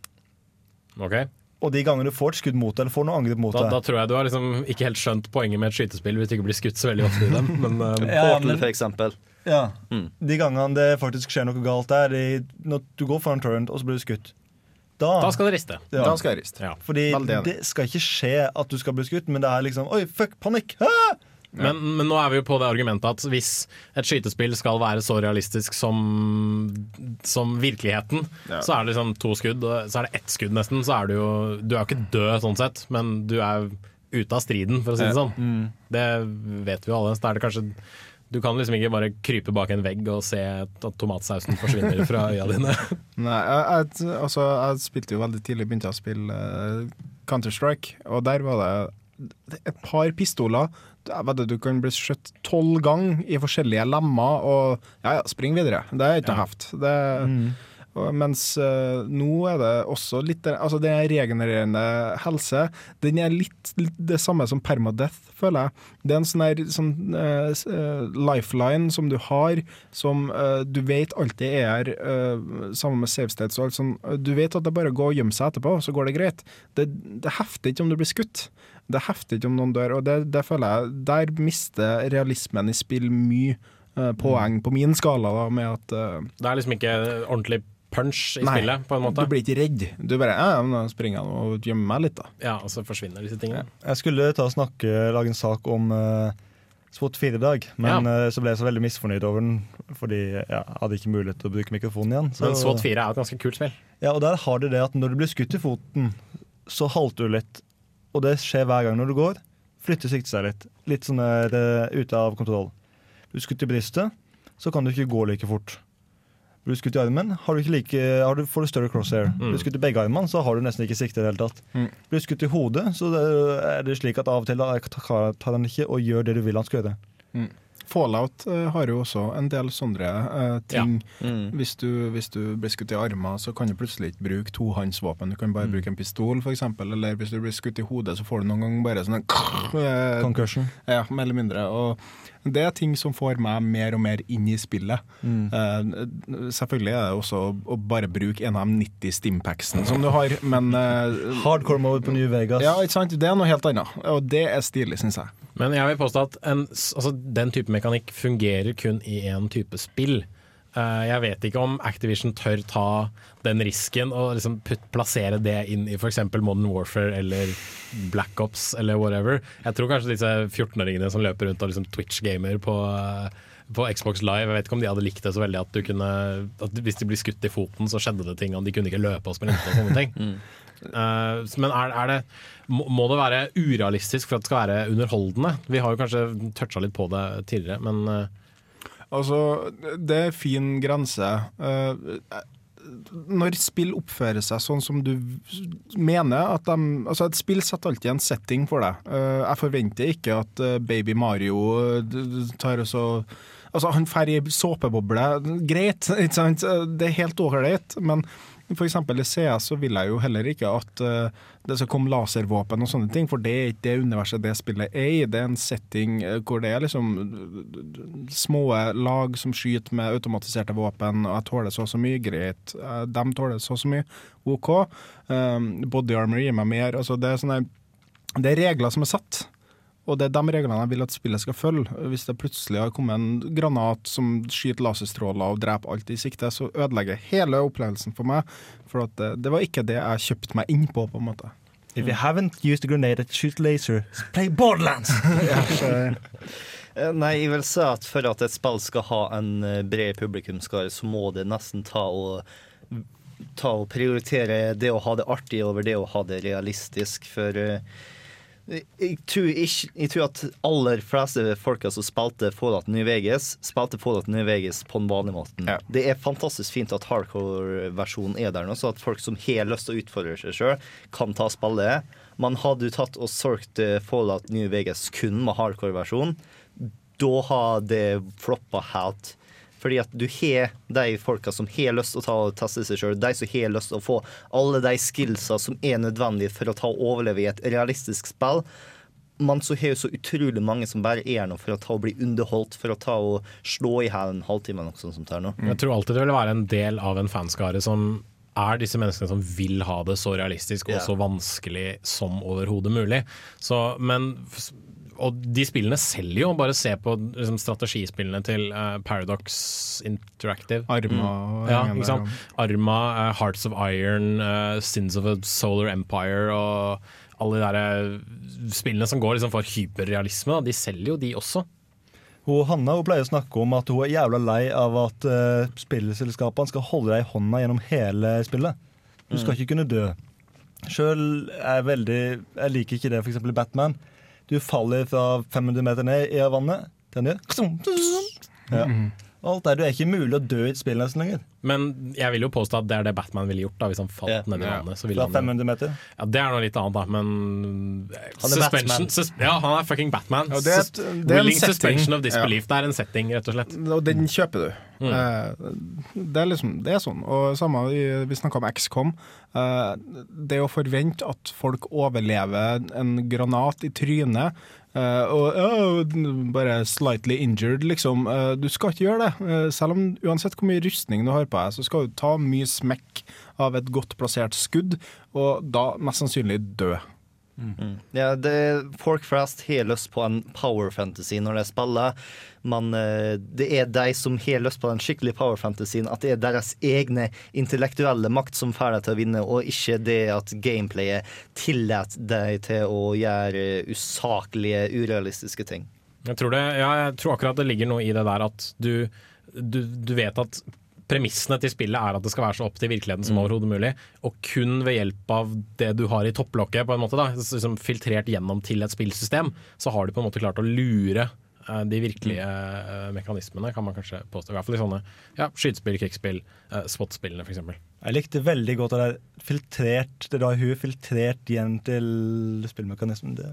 Ok og de gangene du får et skudd mot deg, eller får noe angrep mot Da, deg da tror jeg du har liksom ikke helt skjønt poenget med et skytespill hvis du ikke blir skutt så veldig ofte i dem. Men uh, Ja, Portal, men- for eksempel. Ja. De gangene det faktisk skjer noe galt der, de, når du går foran turn og så blir du skutt. Da, Da skal det riste. Ja. Da skal jeg riste. Ja. Fordi Veldig det skal ikke skje at du skal bli skutt, men det er liksom Oi, fuck, panikk! Ah! Men, men nå er vi jo på det argumentet at hvis et skytespill skal være så realistisk som, som virkeligheten, Ja. så er det liksom to skudd, og så er det ett skudd nesten, så er du jo Du er jo ikke død sånn sett, men du er ute av striden, for å si det Ja. sånn. Det vet vi jo alle. Så er det kanskje Du kan liksom ikke bare krype bak en vegg og se at tomatsausen forsvinner fra øya dine. Nei, jeg, jeg, altså, jeg spilte jo veldig tidlig, begynte jeg å spille uh, Counter-Strike, og der var det et par pistoler. Jeg vet, du kan bli skjøtt tolv ganger i forskjellige lemmer, og ja, ja, spring videre. Det er ikke noe heft. Det, og, mens eh, nå er det også litt Altså, den regenererende helse, den er litt, litt det samme som permadeath, føler jeg. Det er en sånn her sånn, uh, lifeline som du har, som uh, du vet alltid er her, uh, sammen med save states og alt sånn. Du vet at det bare går å gjemme seg etterpå, så går det greit. Det, det hefter ikke om du blir skutt. Det hefter ikke om noen dør, og det, det føler jeg Der mister realismen i spill mye poeng på min skala, da, med at uh, Det er liksom ikke ordentlig punch i Nei, spillet, på en måte. Du blir ikke redd. Du bare ja, ja, men da springer jeg og gjemmer meg litt, da. Ja, og så forsvinner disse tingene. Jeg skulle ta og snakke, lage en sak om uh, Spot 4 i dag, men eh, så ble jeg så veldig misfornøyd over den fordi ja, jeg hadde ikke mulighet til å bruke mikrofonen igjen. Så, Men Spot 4 er et ganske kult spill. Ja, og der har du det at når du blir skutt i foten, så halter du litt. Og det skjer hver gang når du går. Flytter siktet seg litt. Litt sånn der, eh, ute av kontroll. Du skutt i brystet, så kan du ikke gå like fort. Blir du skutt i armen, har du ikke like, har du, får du større crosshair. Blir du skutt i begge armene, så har du nesten ikke sikte i det hele tatt. Mm. Blir du skutt i hodet, så det er det slik at av og til tar han ikke og gjør det du vil han skal gjøre. Mm. Fallout uh, har jo også en del sånne uh, ting. Hvis, du, hvis du blir skutt i armer, så kan du plutselig ikke bruke tohåndsvåpen. Du kan bare bruke en pistol, f.eks. Eller hvis du blir skutt i hodet, så får du noen ganger bare sånn en eh, Concussion. Ja, mer eller mindre. Og det er ting som får meg mer og mer inn i spillet. Mm. Uh, selvfølgelig er det også å, bare bruke en av de 90 stimpacksene som du har, men uh, Hardcore mode på New Vegas. Ja, ikke sant? Det er noe helt annet, og det er stilig, syns jeg. Men jeg vil påstå at en, altså, den type mekanikk fungerer kun i én type spill. Eh, jeg vet ikke om Activision tør ta den risken og liksom plassere det inn i f.eks. Modern Warfare eller Black Ops eller whatever. Jeg tror kanskje disse 14-åringene som løper rundt og liksom Twitch-gamer på, eh, på Xbox Live, jeg vet ikke om de hadde likt det så veldig at, du kunne, at hvis de blir skutt i foten, så skjedde det ting, og de kunne ikke løpe og sprinte og sånne ting. Uh, men er, er det, må, det være urealistisk for at det skal være underholdende? Vi har jo kanskje toucha litt på det tidligere, men eh, Altså, det er fin grense. Eh, når spill oppfører seg sånn som du mener at de Altså, et spill setter alltid en setting for deg. Eh, jeg forventer ikke at eh, baby Mario tar og så Altså, han drar i såpeboble. Greit, ikke sant? Det er helt ålreit, men eksempel i CS så vil jeg jo heller ikke at eh, det skal komme laservåpen og sånne ting, for det er ikke det universet det spillet er i. Det er en setting eh, hvor det er liksom små lag som skyter med automatiserte våpen, og jeg tåler så og så mye, greit. Eh, De tåler så og så mye, OK. Body armor gir meg mer. Altså, det, er sånne, det er regler som er satt. Og det er de reglene jeg vil at spillet skal følge. Hvis det plutselig har kommet en granat som skyter laserstråler og dreper alt i sikte, så ødelegger hele opplevelsen for meg. For at det, det var ikke det jeg kjøpte meg inn på, på en måte. If you haven't used a grenade that shoots laser, play Borderlands! Eh, Nei, jeg vil si at for at et spill skal ha en eh, bred publikumskare, så må det nesten ta og ta og prioritere det å ha det artig over det å ha det realistisk, for eh, jeg tror, ikke, jeg tror at aller fleste folka som spilte Fallout New Vegas, spilte Fallout New Vegas på den vanlige måten. Det er fantastisk fint at hardcore-versjonen er der nå, så at folk som har lyst til å utfordre seg sjøl, kan ta spillet. Men hadde du tatt og solgt eh, Fallout New Vegas kun med hardcore-versjon, da har det floppa helt. Fordi at du har de folka som har lyst til å ta og teste seg sjøl, de som har lyst til å få alle de skillsa som er nødvendige for å ta og overleve i et realistisk spill. Men så har jo så utrolig mange som bare er noe for å ta og bli underholdt, for å ta og slå i hæl en halvtime eller noe sånt. som nå. Jeg tror alltid det vil være en del av en fanskare som er disse menneskene som vil ha det så realistisk og yeah. så vanskelig som overhodet mulig. Så, men, og de spillene selger jo, bare se på liksom, strategispillene til uh, Paradox Interactive. Arma Mm. Ja, ikke sant? Arma, uh, Hearts of Iron, uh, Sins of a Solar Empire og alle de der spillene som går liksom for hyperrealisme, da, de selger jo de også. Hun, Hanna hun pleier å snakke om at hun er jævla lei av at uh, spillselskapene skal holde deg i hånda gjennom hele spillet. Du skal Mm. ikke kunne dø. Sjøl er jeg veldig Jeg liker ikke det, f.eks. i Batman. Du faller fra 500 meter ned i vannet. Den gjør ja. Alt der, Du er ikke mulig å dø i et spill nesten lenger. Men jeg vil jo påstå at det er det Batman ville gjort da, hvis han falt Ja. ned i vannet. Så ville Fra han, 500 meter. Ja, Det er noe litt annet, da, men Han er Batman. sus, Ja, han er fucking Batman. Ja, det er et- det er en Willing setting. suspension of Ja. Det er en setting, rett og slett. Og den kjøper du. Mm. Eh, det, er liksom, det er sånn. Og samme, i- vi snakka om XCOM. Eh, det å forvente at folk overlever en granat i trynet eh, og uh, bare slightly injured, liksom. Uh, du skal ikke gjøre det. Selv om uansett hvor mye rustning du har på deg, så skal du ta mye smekk av et godt plassert skudd, og da mest sannsynlig dø. Ja, det, folk flest har lyst på en power fantasy når de spiller, men eh, det er de som har lyst på den skikkelig power fantasyen, at det er deres egne intellektuelle makt som får dem til å vinne, og ikke det at gameplayet tillater deg til å gjøre usaklige, urealistiske ting. Jeg tror, det, ja, jeg tror akkurat det ligger noe i det der at du, du, du vet at premissene til spillet er at det skal være så opp til virkeligheten som Mm. overhodet mulig. Og kun ved hjelp av det du har i topplokket, på en måte da, liksom filtrert gjennom til et spillsystem, så har du på en måte klart å lure eh, de virkelige eh, mekanismene, kan man kanskje påstå. I hvert fall i sånne ja, skytespill, krigsspill, uh, spot-spillene f.eks. Jeg likte veldig godt det er filtrert Det da hun filtrert igjen til spillmekanismen. Det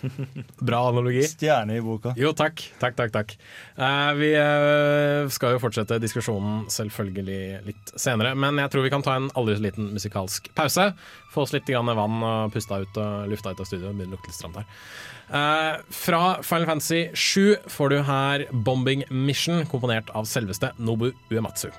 Bra analogi. Stjerne i boka. Jo, takk. Takk, takk, takk. Uh, vi uh, skal jo fortsette diskusjonen selvfølgelig litt senere, men jeg tror vi kan ta en aldri så liten musikalsk pause. Få oss litt grann vann og pusta ut og lufta ut av studio. Begynner å lukte litt stramt her. Uh, fra Final Fantasy 7 får du her 'Bombing Mission', komponert av selveste Nobu Uematsu.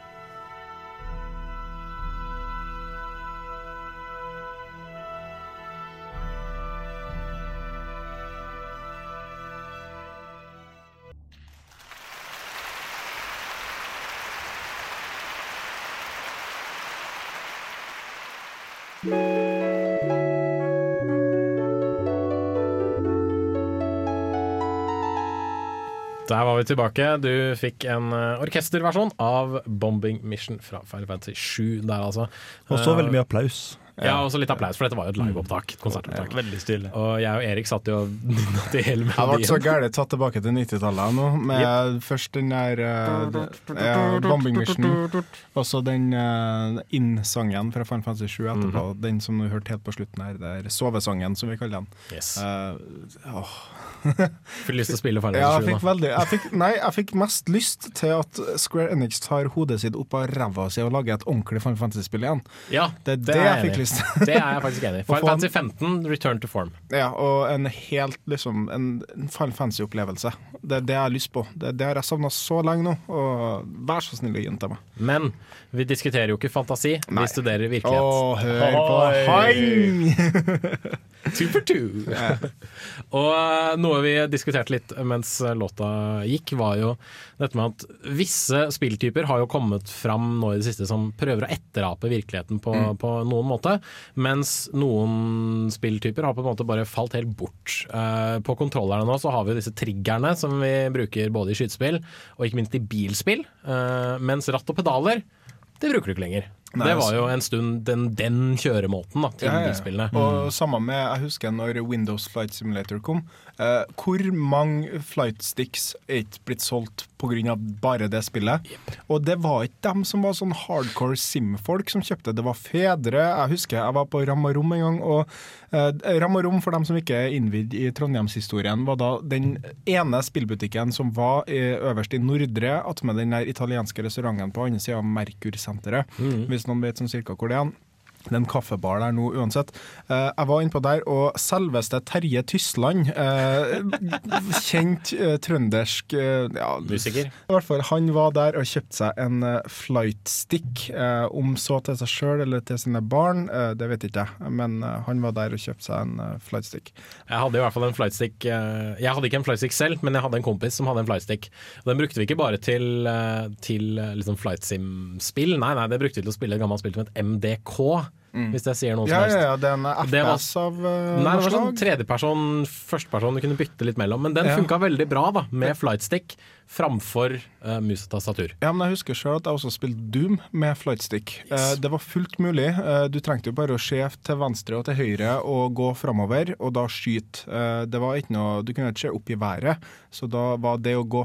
Tilbake. Du fikk en eh, orkesterversjon av 'Bombing Mission' fra Final Fantasy 7 der, altså. Og så Eh, veldig mye applaus. Ja, og så litt applaus, for dette var jo et liveopptak. et Konsertopptak. Veldig stilig. Og jeg og Erik satt jo og nynna til hele Jeg ble så gæren tatt tilbake til 90-tallet nå, med først den der uh, ja, Bombing Mission, og så den uh, In-sangen fra Final Fantasy 7 etterpå. Mhm. Den som du hørte helt på slutten her, der sovesangen, som vi kaller den. Yes. Uh. Fikk lyst til å spille Final Ja, Fantasy 7 jeg fikk veldig jeg fikk, Nei, jeg fikk mest lyst til at Square Enix tar hodet sitt opp av ræva si og lager et ordentlig Final Fantasy-spill igjen. Ja, det er det, det jeg fikk i. lyst til. Det er jeg faktisk enig i. Final Fantasy 15, return to form. Ja, og en helt liksom En, en Final Fantasy-opplevelse. Det er det jeg har lyst på. Det, det har jeg savna så lenge nå, og vær så snill å gi den til meg. Men vi diskuterer jo ikke fantasi, Nei. vi studerer virkelighet. Åh, hør på han! Two for two. og eh, noe vi diskuterte litt mens låta gikk, var jo dette med at visse spilltyper har jo kommet fram nå i det siste som prøver å etterape virkeligheten på, Mm. på noen måte, mens noen spilltyper har på en måte bare falt helt bort. Uh, på kontrollerne nå så har vi jo disse triggerne som vi bruker både i skytespill og ikke minst i bilspill, uh, mens ratt og pedaler det bruker du ikke lenger. Nei, det var altså- jo en stund den, den kjøremåten da, til Ja, ja. bilspillene. Og samme med, jeg husker når Windows Flight Simulator kom. Eh, hvor mange flightsticks er ikke blitt solgt pga. bare det spillet? Og det var ikke dem som var sånn hardcore sim-folk som kjøpte, det var fedre. Jeg husker jeg var på Ramarom en gang, og uh, Ramarom, for dem som ikke er innvidd i Trondheimshistorien, var da den ene spillbutikken som var i, øverst i Nordre, attmed den der italienske restauranten på andre sida av Merkur-senteret. Mhm. Hvis noen vet sånn cirka hvor det er. Er en kaffebar der nå uansett. Eh, jeg var innpå der, og selveste Terje Tysland, eh, kjent eh, trøndersk ja, Musiker. I hvert fall, han var der og kjøpte seg en flightstick. om så til seg sjøl eller til sine barn, det vet ikke jeg, men han var der og kjøpte seg en flightstick. Jeg hadde i hvert fall en flightstick Jeg hadde ikke en flightstick selv, men jeg hadde en kompis som hadde en flightstick. Den brukte vi ikke bare til, til liksom flight sim-spill, nei, nei, det brukte vi til å spille et gammelt spill som het MDK. Hvis jeg sier noe Ja, som helst. ja, ja, det er en var- av uh, Nei, det var sånn tredjeperson, førsteperson du kunne bytte litt mellom. Men den Ja. funka veldig bra da, med flightstick framfor uh, mus og tastatur. Ja, men jeg husker selv at jeg også spilte Doom med flightstick. Eh, det var fullt mulig. Uh, du trengte jo bare å se til venstre og til høyre og gå framover, og da skyte. Det var ikke noe Du kunne ikke se opp i været, så da var det å gå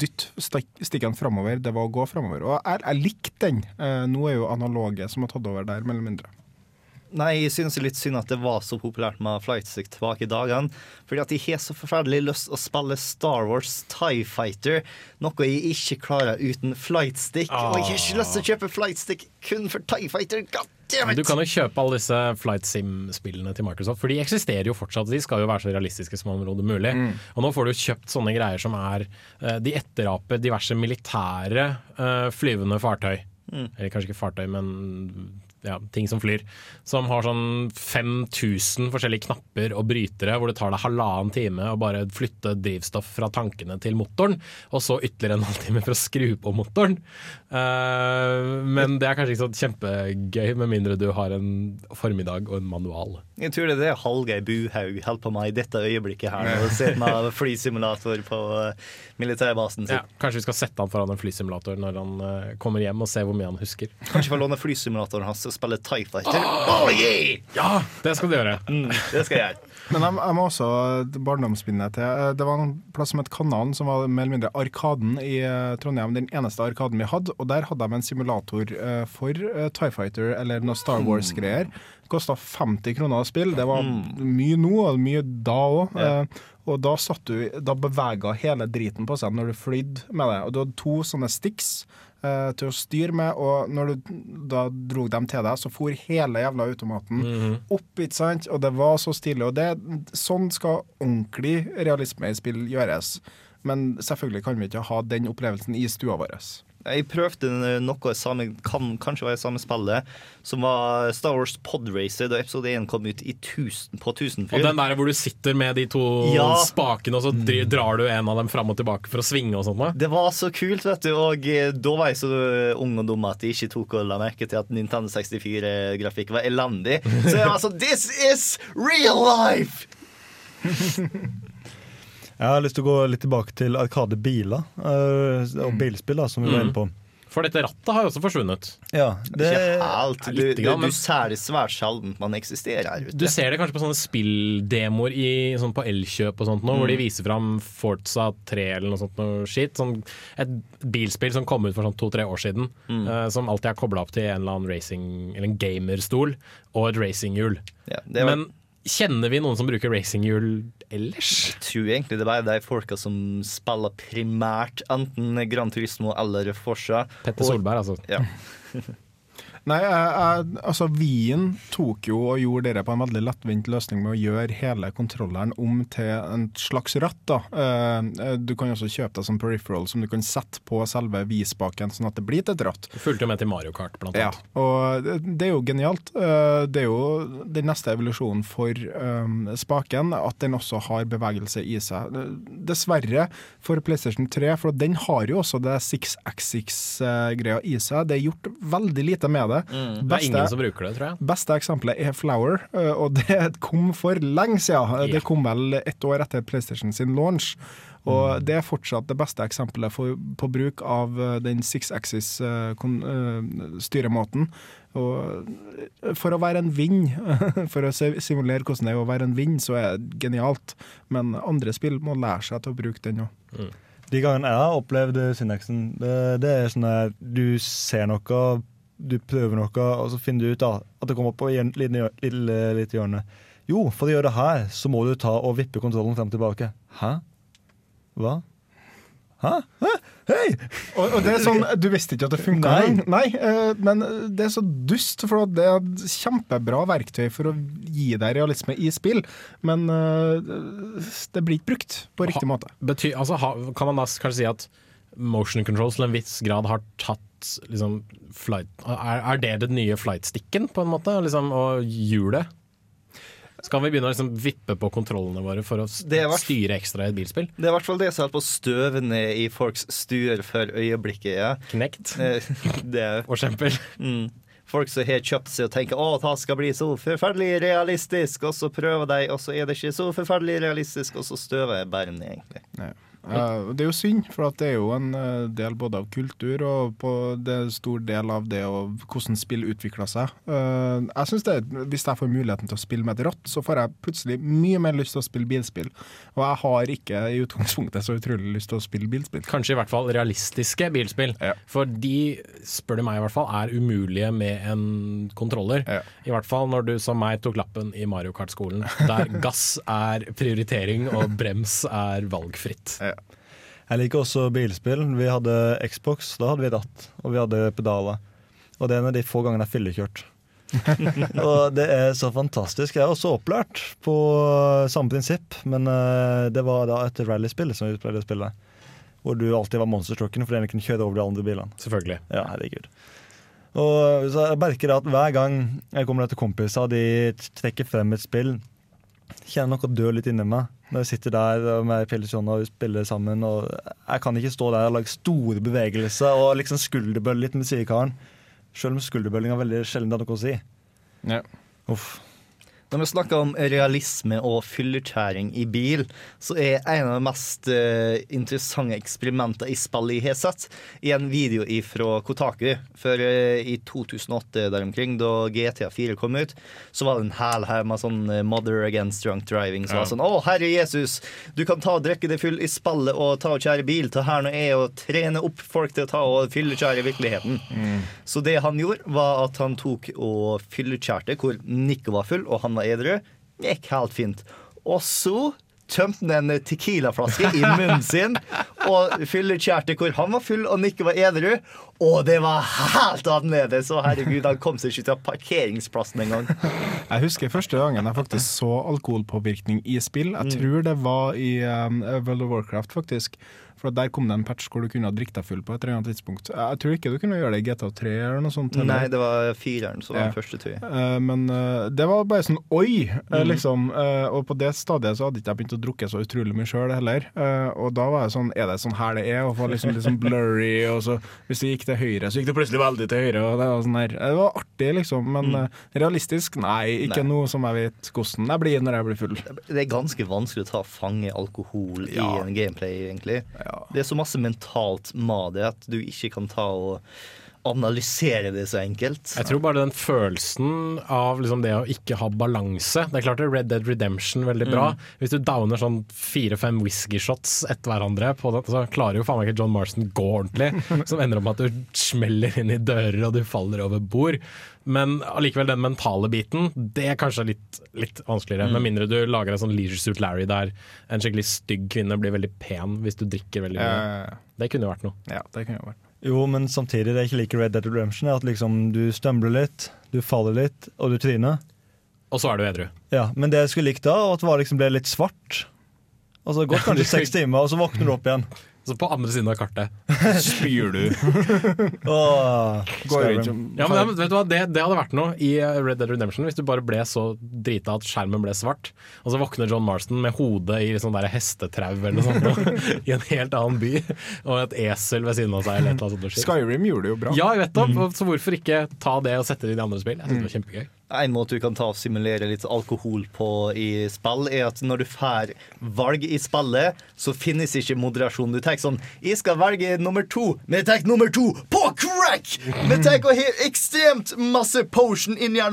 dytte stikk- stikkene framover, det var å gå framover. Og jeg, jeg likte den. Nå er jo analoge som har tatt over der, mellom mindre. Nei, jeg synes det er litt synd at det var så populært med flightstick tilbake i dagene. Fordi at jeg har så forferdelig lyst å spille Star Wars TIE Fighter, noe jeg ikke klarer uten flightstick. Og jeg har ikke lyst til å kjøpe flightstick kun for TIE Fighter. God damn it! Du kan jo kjøpe alle disse flight sim-spillene til Microsoft, for de eksisterer jo fortsatt. De skal jo være så realistiske som området mulig. Mm. Og nå får du kjøpt sånne greier som er eh, De etteraper diverse militære eh, flyvende fartøy. Mm. Eller kanskje ikke fartøy, men ja, ting som flyr. Som har sånn 5000 forskjellige knapper og brytere, hvor det tar deg halvannen time å bare flytte drivstoff fra tankene til motoren, og så ytterligere en halvtime for å skru på motoren. Uh, men det er kanskje ikke sånn kjempegøy, med mindre du har en formiddag og en manual. Jeg tror det er det Hallgeir Buhaug holder på med i dette øyeblikket her. Når du ser med flysimulator på eh, militærbasen sin. Ja, kanskje vi skal sette han foran en flysimulator når han eh, kommer hjem, og se hvor mye han husker. Kanskje vi får låne flysimulatoren hans spille TIE Fighter. Oh, yeah! Ja, det skal du gjøre. Mm, det skal jeg gjøre. Men jeg, jeg må også barndomsminne til eh, Det var en plass som het Kanalen, som var mer eller mindre Arkaden i eh, Trondheim. Den eneste arkaden vi hadde. Og der hadde de en simulator eh, for TIE Fighter eller noe Star Wars-greier. Kosta 50 kroner å spille. Det var mye nå, og mye da òg. og da satt du Da bevega hele driten på seg når du flydde med det. Og du hadde to sånne sticks eh, til å styre med, og når du da dro dem til deg, så for hele jævla automaten Mhm. opp, ikke sant? Og det var så stilig. Og det, sånn skal ordentlig realisme i spill gjøres. Men selvfølgelig kan vi ikke ha den opplevelsen i stua vår. Jeg prøvde noe samme, kan kanskje være samme spillet, som var Star Wars Podracer da episode 1 kom ut i tusen, på Og den der hvor du sitter med de to Ja. spakene, og så drar du en av dem fram og tilbake for å svinge og sånt. Det var så kult, vet du. Og eh, da var jeg så ung og dum at jeg ikke tok og la merke til at Nintendo 64-grafikk var elendig. Så jeg var sånn This is real life! Jeg har lyst til å gå litt tilbake til Arkade biler eh, og bilspill, da, som vi var Mm. inne på. For dette rattet har jo også forsvunnet. Ja, Det er ikke helt. Du, du, du ser det svært sjelden man eksisterer her ute. Du ser det kanskje på sånne spilldemoer i, sånn på Elkjøp og sånt nå, hvor de Mm. viser fram Forza 3 eller noe sånt noe shit. Sånn, et bilspill som kom ut for sånn to-tre år siden, Mm. uh, som alltid er kobla opp til en eller annen racing, eller en gamerstol og et racinghjul. Ja, var- Men kjenner vi noen som bruker racinghjul ellers? Jeg tror egentlig det er de folka som spiller primært enten Grand Turismo eller Forsa. Petter Solberg, altså. Ja. Nei, jeg, jeg, altså Wien tok jo og gjorde dere på en veldig lettvint løsning med å gjøre hele kontrolleren om til en slags ratt. da. Uh, Du kan også kjøpe deg som peripheral som du kan sette på selve V-spaken, sånn at det blir til et ratt. Fulgte jo med til Mario Kart, blant annet. Ja, og det, det er jo genialt. Uh, Det er jo den neste evolusjonen for um, spaken, at den også har bevegelse i seg. Dessverre for PlayStation 3, for den har jo også det 6x6-greia i seg. Det er gjort veldig lite med det. Mm. Det er ingen som bruker det, tror jeg. Beste eksempelet er Flower, eh, og det kom for lenge siden. Det kom vel ett år etter PlayStation sin launch. Og det er fortsatt det beste eksempelet for, på bruk av eh, den six axis eh, for å være en vind, for å simulere hvordan det er å være en vind, så er det genialt. Men andre spill må lære seg til å bruke den òg. De gangene jeg har opplevd Synexen, det, det er sånn at du ser noe, du prøver noe, og så finner du ut da, at det kommer opp på et lite, hjør- lite, lite hjørne. Jo, for å gjøre det her, så må du ta og vippe kontrollen frem og tilbake. Hæ? Hva? Hæ? Hæ? Hei! Og, og det er sånn, Du visste ikke at det funka Nei. Nei, eh, men det er så dust, for det er et kjempebra verktøy for å gi deg realisme i spill, men eh, det blir ikke brukt på riktig måte. Bety, altså, ha, kan man da kanskje si at motion control til en viss grad har tatt liksom, flight, er, er det det nye flightsticken, på en måte? Liksom, og hjulet? Skal vi begynne å liksom, vippe på kontrollene våre for å er styre ekstra i et bilspill? Det er i hvert fall det som holder på å støve ned i folks stuer for øyeblikket. Ja. Knekt. det er, For eksempel. Mm. Folk som har kjøpt seg og tenker å, det skal bli så forferdelig realistisk, og så prøver de, og så er det ikke så forferdelig realistisk, og så støver jeg bare ned, egentlig. Eh, det er jo synd, for at det er jo en eh, del både av kultur og på det er en stor del av det og hvordan spill utvikler seg. Eh, jeg synes det, Hvis jeg får muligheten til å spille med et ratt, så får jeg plutselig mye mer lyst til å spille bilspill. Og jeg har ikke i utgangspunktet så utrolig lyst til å spille bilspill. Kanskje i hvert fall realistiske bilspill. For de, spør du meg i hvert fall, er umulige med en kontroller. I hvert fall når du som meg tok lappen i Mario Kart-skolen, der gass er prioritering og brems er valgfritt. Jeg liker også bilspill. Vi hadde Xbox, da hadde vi ratt, og vi hadde pedaler. Og det er en av de få gangene jeg fyllekjørt. og det er så fantastisk. Jeg er også opplært på samme prinsipp, men eh, det var da et rallyspill som vi pleide å spille. Hvor du alltid var monsterstrucken fordi den kunne kjøre over de andre bilene. Selvfølgelig. Ja, herregud. Og så jeg merker at hver gang jeg kommer til kompiser, de trekker frem et spill, kjenner noe dør litt inni meg. Når jeg sitter der med Pellisjon og vi spiller sammen. Og jeg kan ikke stå der og lage store bevegelser og liksom skulderbølle litt med sidekaren. Selv om skulderbølling er veldig sjelden det har noe å si. Uff. Når vi snakker om realisme og fyllekjæring i bil, så er en av de mest uh, interessante eksperimentene i spillet jeg har sett, i en video fra Kotaku. For uh, i 2008 der omkring, da GTA 4 kom ut, så var det en hæl her med sånn uh, Mother Against Drunk Driving. Så Ja. var sånn Å, herre Jesus, du kan ta og drikke deg full i spillet og ta og kjære bil. Ta her nå er å trene opp folk til å ta og fyllekjære i virkeligheten. Så det han gjorde, var at han tok og fyllekjærte hvor Nico var full, og han var edru. Gikk helt fint. Og så tømte han en tequilaflaske i munnen sin og fyllekjærte hvor han var full og Nikke var edru. Og det var helt annerledes! Og herregud, han kom seg ikke til parkeringsplassen engang. Jeg husker første gangen jeg faktisk så alkoholpåvirkning i spill. Jeg tror det var i um, World of Warcraft, faktisk. For der kom det en patch hvor du kunne ha drikke deg full på et eller annet tidspunkt. Jeg tror ikke du kunne gjøre det i GTA 3 eller noe sånt. heller. Nei, det var fireren som var den første, tror jeg. Eh, men eh, det var bare sånn oi, Mhm. liksom. Og på det stadiet så hadde ikke jeg begynt å drukke så utrolig mye sjøl heller. Og da var jeg sånn, er det sånn her det er? Og var liksom sånn blurry, og så hvis det gikk til høyre, så gikk det plutselig veldig til høyre. Og det var sånn her. Det var artig, liksom, men mm. realistisk? Nei, ikke Nei. noe som jeg vet hvordan jeg blir når jeg blir full. Det er ganske vanskelig å ta fange alkohol Ja. i en gameplay, egentlig. Det er så masse mentalt med det at du ikke kan ta og analysere det så enkelt. Jeg tror bare den følelsen av liksom det å ikke ha balanse Det er klart det er Red Dead Redemption veldig bra. Mm. Hvis du downer sånn fire-fem whisky-shots etter hverandre, på det, så klarer jo faen meg ikke John Marston gå ordentlig. Som ender opp med at du smeller inn i dører og du faller over bord. Men allikevel, den mentale biten, det er kanskje litt, litt vanskeligere. Mm. Med mindre du lager en sånn Leisure Suit Larry der en skikkelig stygg kvinne blir veldig pen hvis du drikker veldig mye. Ja. Det kunne jo vært noe. Ja, det kunne jo vært. Jo, men samtidig, det jeg ikke liker Red Dead Redemption, at liksom du stømler litt, du faller litt, og du tryner. Og så er du edru. Ja, men det jeg skulle likt da, var at det var liksom ble litt svart. Altså, det har gått kanskje seks timer, og så våkner du opp igjen. Så på andre siden av kartet. Spyr du? Rundt Ja, men vet du hva, det, det hadde vært noe i Red Dead Redemption hvis du bare ble så drita at skjermen ble svart, og så våkner John Marston med hodet i sånn der hestetrau eller noe sånt i en helt annen by, og et esel ved siden av seg. Eller et eller annet sånt. Skyrim gjorde det jo bra. Ja, jeg vet det, så hvorfor ikke ta det og sette det i de andre spill? Jeg synes det var kjempegøy. En måte du kan ta og simulere litt alkohol på i spill, er at når du får valg i spillet, så finnes ikke moderasjon. Du tenker sånn Jeg skal velge nummer to, men jeg tenker nummer to på crack! Vi tenker ha ekstremt masse potion inni her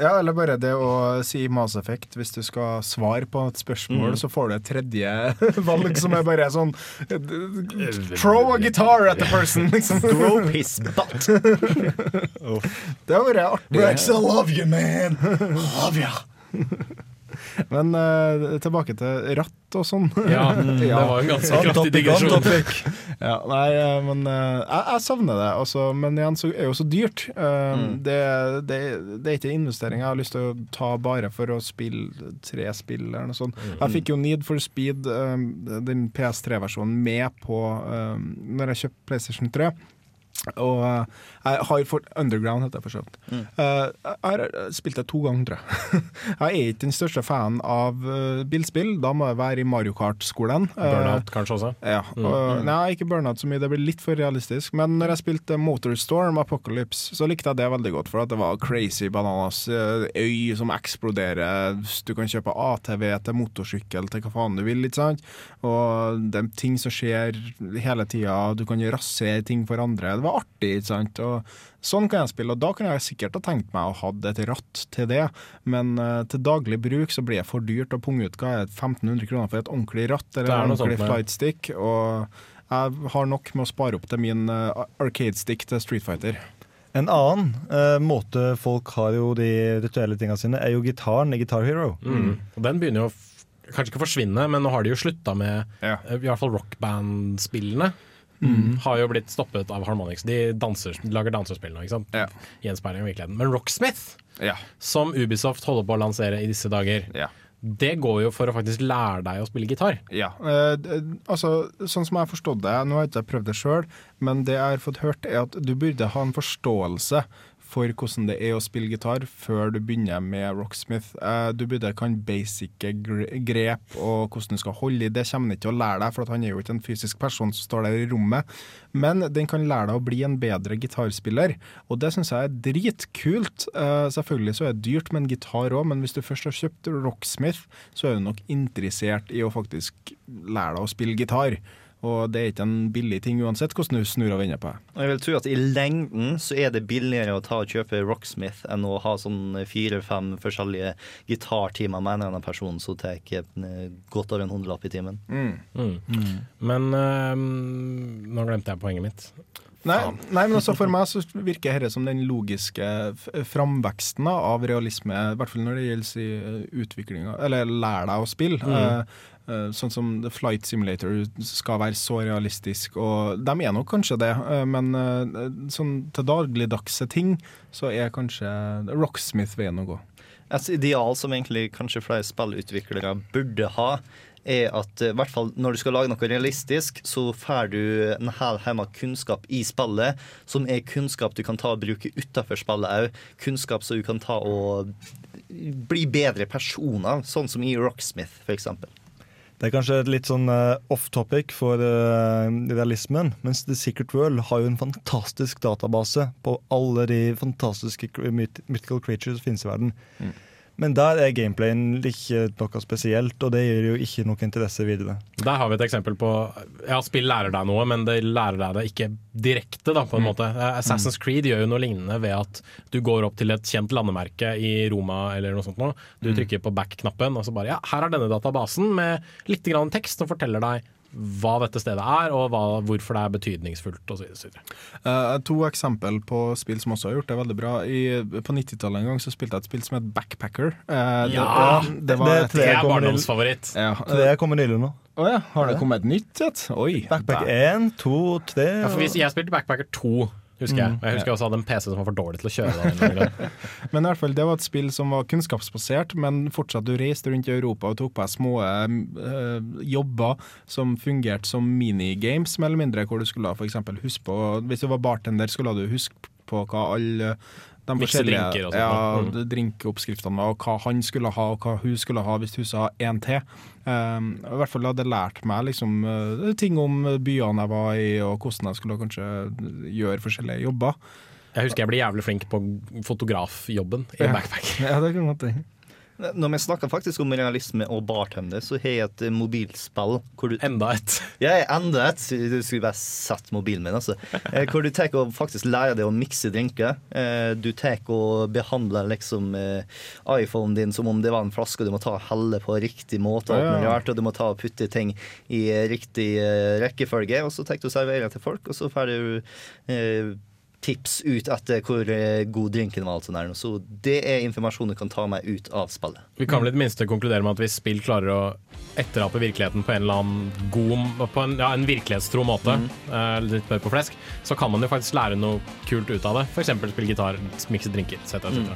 Ja, eller bare det å si Mass Effect hvis du skal svare på et spørsmål, Mm. så får du et tredje valg som er bare sånn Throw a guitar at the person, liksom. Throw his butt. Det har vært artig. Rex, I love you, man. Love you. Men uh, tilbake til ratt og sånn. Ja, det var en ganske kraftig digresjon. ja, nei, eh, men uh, jeg, jeg savner det. Også, men igjen så er jo så dyrt. Uh, Mm. det, det, det er ikke en investering jeg har lyst til å ta bare for å spille tre spill eller noe sånt. Mm. Jeg fikk jo Need for Speed, den PS3-versjonen, med på uh, når jeg kjøpte PlayStation 3. Og har fått Underground, heter det for så vidt. Mm. Eh, jeg har spilt det to ganger, tror jeg. jeg er ikke den største fan av uh, bilspill. Da må jeg være i Mario Kart-skolen. Eh, Burnout kanskje også? ja. Mm. nei, ikke Burnout så mye, det blir litt for realistisk. Men når jeg spilte Motorstorm Apocalypse, så likte jeg det veldig godt. For at det var crazy bananas. eh, Øy som eksploderer. Du kan kjøpe ATV til motorsykkel til hva faen du vil. ikke sant? Og det er ting som skjer hele tida. Du kan rasere ting for andre. Det var artig. ikke sant? Og Sånn kan jeg spille, og da kunne jeg sikkert ha tenkt meg å ha et ratt til det, men uh, til daglig bruk så blir det for dyrt å punge ut hva er 1500 kroner for et ordentlig ratt eller er en sånt, ordentlig ja. flightstick, og jeg har nok med å spare opp til min uh, arcade-stick til Street Fighter. En annen uh, måte folk har jo de rituelle tingene sine, er jo gitaren i Guitar Hero. Mm. Og den begynner jo å kanskje ikke forsvinne, men nå har de jo slutta med ja. i hvert fall rockband-spillene. Mm. Har jo blitt stoppet av Harmonix. De danser, lager dansespill nå, ikke sant? Gjenspeiling av virkeligheten. Men Rocksmith, som Ubisoft holder på å lansere i disse dager, det går jo for å faktisk lære deg å spille gitar. Ja. eh, altså, sånn som jeg har forstått det, nå har jeg ikke prøvd det sjøl, men det jeg har fått hørt, er at du burde ha en forståelse for hvordan det er å spille gitar før du begynner med Rocksmith. Eh, du burde kan basic grep og hvordan du skal holde i. Det kommer han ikke til å lære deg, for han er jo ikke en fysisk person som står der i rommet. Men den kan lære deg å bli en bedre gitarspiller, og det syns jeg er dritkult. Eh, selvfølgelig så er det dyrt med en gitar òg, men hvis du først har kjøpt Rocksmith, så er du nok interessert i å faktisk lære deg å spille gitar. Og det er ikke en billig ting uansett hvordan du snur og vender på det. Jeg vil tro at i lengden så er det billigere å ta og kjøpe Rocksmith enn å ha sånn fire-fem forskjellige gitartimer med en eller annen person som tar eh, godt over en hundrelapp i timen. Mm. Men øhm, nå glemte jeg poenget mitt. Nei, nei, men også for meg så virker dette som den logiske framveksten av realisme, i hvert fall når det gjelder i utviklinga, eller lære deg å spille. Mm. Eh, sånn som The Flight Simulator skal være så realistisk, og de er nok kanskje det, eh, men eh, sånn til dagligdagse ting så er kanskje Rocksmith veien å gå. Et ideal som egentlig kanskje flere spillutviklere burde ha, er at i hvert fall når du skal lage noe realistisk, så får du en hel haug med kunnskap i spillet, som er kunnskap du kan ta og bruke utafor spillet òg. Kunnskap som du kan ta og bli bedre personer, sånn som i Rocksmith, f.eks. Det er kanskje litt sånn eh, off topic for eh, realismen, mens The Secret World har jo en fantastisk database på alle de fantastiske mythical creatures som finnes i verden. Mm. Men der er gameplayen ikke noe spesielt, og det gir jo ikke noe interesse videre. Der har vi et eksempel på Ja, spill lærer deg noe, men det lærer deg det ikke direkte, da, på en Mm. måte. Eh, Assassin's Creed gjør jo noe lignende ved at du går opp til et kjent landemerke i Roma eller noe sånt nå. Du Mm. trykker på back-knappen, og så bare ja, her er denne databasen med litt grann tekst som forteller deg hva dette stedet er, og hva, hvorfor det er betydningsfullt osv. Uh, to eksempel på spill som også har gjort det veldig bra. I, på 90-tallet en gang så spilte jeg et spill som het Backpacker. Eh, det- Ja! det, var Det er et- tre jeg kommer til- barndomsfavoritt. Ja, Det kommer nylig nå. Å ja, har det kommet et nytt et? Oi. Backpacker 1, 2, 3 Ja, for hvis jeg spilte Backpacker 2, husker jeg. Mm. Og jeg husker jeg også hadde en PC som var for dårlig til å kjøre. Men i hvert fall, det var et spill som var kunnskapsbasert, men fortsatt du reiste rundt i Europa og tok på deg små øh, jobber som fungerte som minigames, mer eller mindre, hvor du skulle eksempel huske på Hvis du var bartender, skulle du huske på hva alle de forskjellige og ja, mm. drinkoppskriftene og hva han skulle ha, og hva hun skulle ha hvis hun sa én til. Um, I hvert fall hadde lært meg liksom, eh, ting om byene jeg var i, og hvordan jeg skulle kanskje gjøre forskjellige jobber. Jeg husker jeg ble jævlig flink på fotografjobben i Ja. Backpack. Ja, det kan godt. Når vi snakker faktisk om realisme og bartender, så har jeg et mobilspill hvor du Enda et. Ja, enda et. Du skulle bare sett mobilen min, altså. Eh, Hvor du tar og faktisk lærer deg å mikse drinker. Eh, Du tar og behandler liksom eh, iPhonen din som om det var en flaske, og du må ta og helle på riktig måte, og Ja, ja. og du må ta og putte ting i riktig rekkefølge, og så tar du og serverer til folk, og så får du eh, tips ut etter hvor eh, god drinken var. sånn her, Så det er informasjon du kan ta meg ut av spillet. Vi kan vel i det minste konkludere med at hvis spill klarer å etterape virkeligheten på en eller annen god På en, ja, en virkelighetstro måte, eh, litt mer på flesk, så kan man jo faktisk lære noe kult ut av det. F.eks. spille gitar, mikse drinker, etc. etc.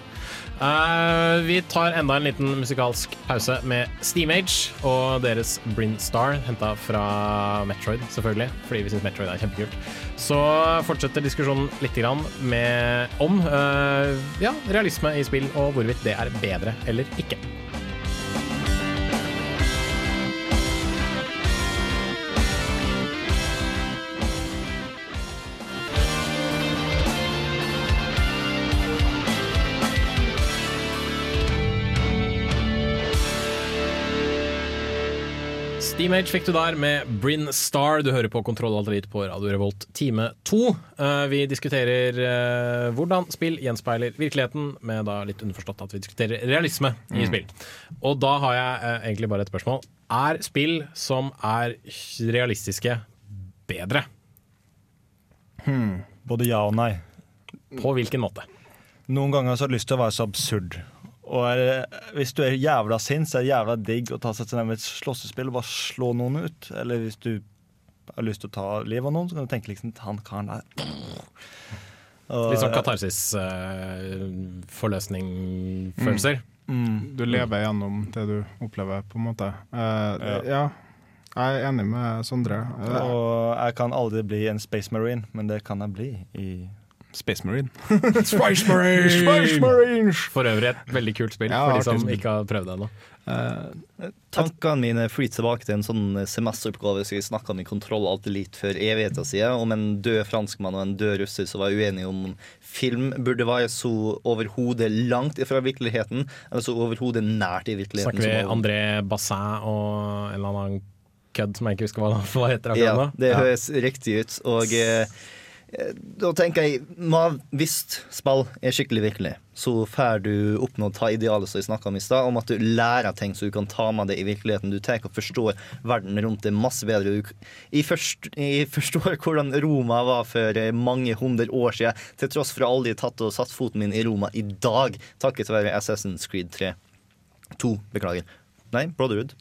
Eh, vi tar enda en liten musikalsk pause med Steamage og deres Bryn Star, henta fra Metroid, selvfølgelig, fordi vi syns Metroid er kjempekult. Så fortsetter diskusjonen litt med om uh, ja, realisme i spill, og hvorvidt det er bedre eller ikke. Steamage fikk du der med Bryn Star. Du hører på Kontroll Alt på Radio Revolt time to. Eh, vi diskuterer eh, hvordan spill gjenspeiler virkeligheten, med da litt underforstått at vi diskuterer realisme i Mm. spill. Og da har jeg eh, egentlig bare et spørsmål. Er spill som er realistiske, bedre? Hmm. Både ja og nei. På hvilken måte? Noen ganger så har jeg lyst til å være så absurd. Og er, hvis du er jævla sint, så er det jævla digg å ta seg til et slåssespill og bare slå noen ut. Eller hvis du har lyst til å ta livet av noen, så kan du tenke liksom han karen der Og- Litt sånn katarsis, uh, forløsning-følelser. Mm. Du lever gjennom det du opplever, på en måte. Uh, ja. Jeg er enig med Sondre. Uh, Og jeg kan aldri bli en Space Marine, men det kan jeg bli i Space Marine. Space Marine! Space Marine! For øvrig et veldig kult spill Ja, for de som spill. ikke har prøvd det ennå. Tankene mine flyr tilbake til en sånn semesteroppgave som jeg snakka om i Kontroll Alt Elite for evigheter siden, om en død franskmann og en død russer som var uenige om film burde være så overhodet langt ifra virkeligheten, eller så overhodet nært i virkeligheten. Snakker vi over- André Bassin og en eller annen kødd som jeg ikke husker hva, han heter Ja, akkurat nå? det høres riktig ut. Og eh, da tenker jeg ma- Hvis spill er skikkelig virkelig, så får du oppnådd ta idealet som jeg snakka om i stad, om at du lærer ting så du kan ta med det i virkeligheten. Du tar og forstår verden rundt deg masse bedre. Jeg, først, jeg forstår hvordan Roma var for eh, mange hundre år siden, til tross for at aldri tatt og satt foten min i Roma i dag, takket være Assassin's Creed 3. 2, beklager. Nei, Brotherhood.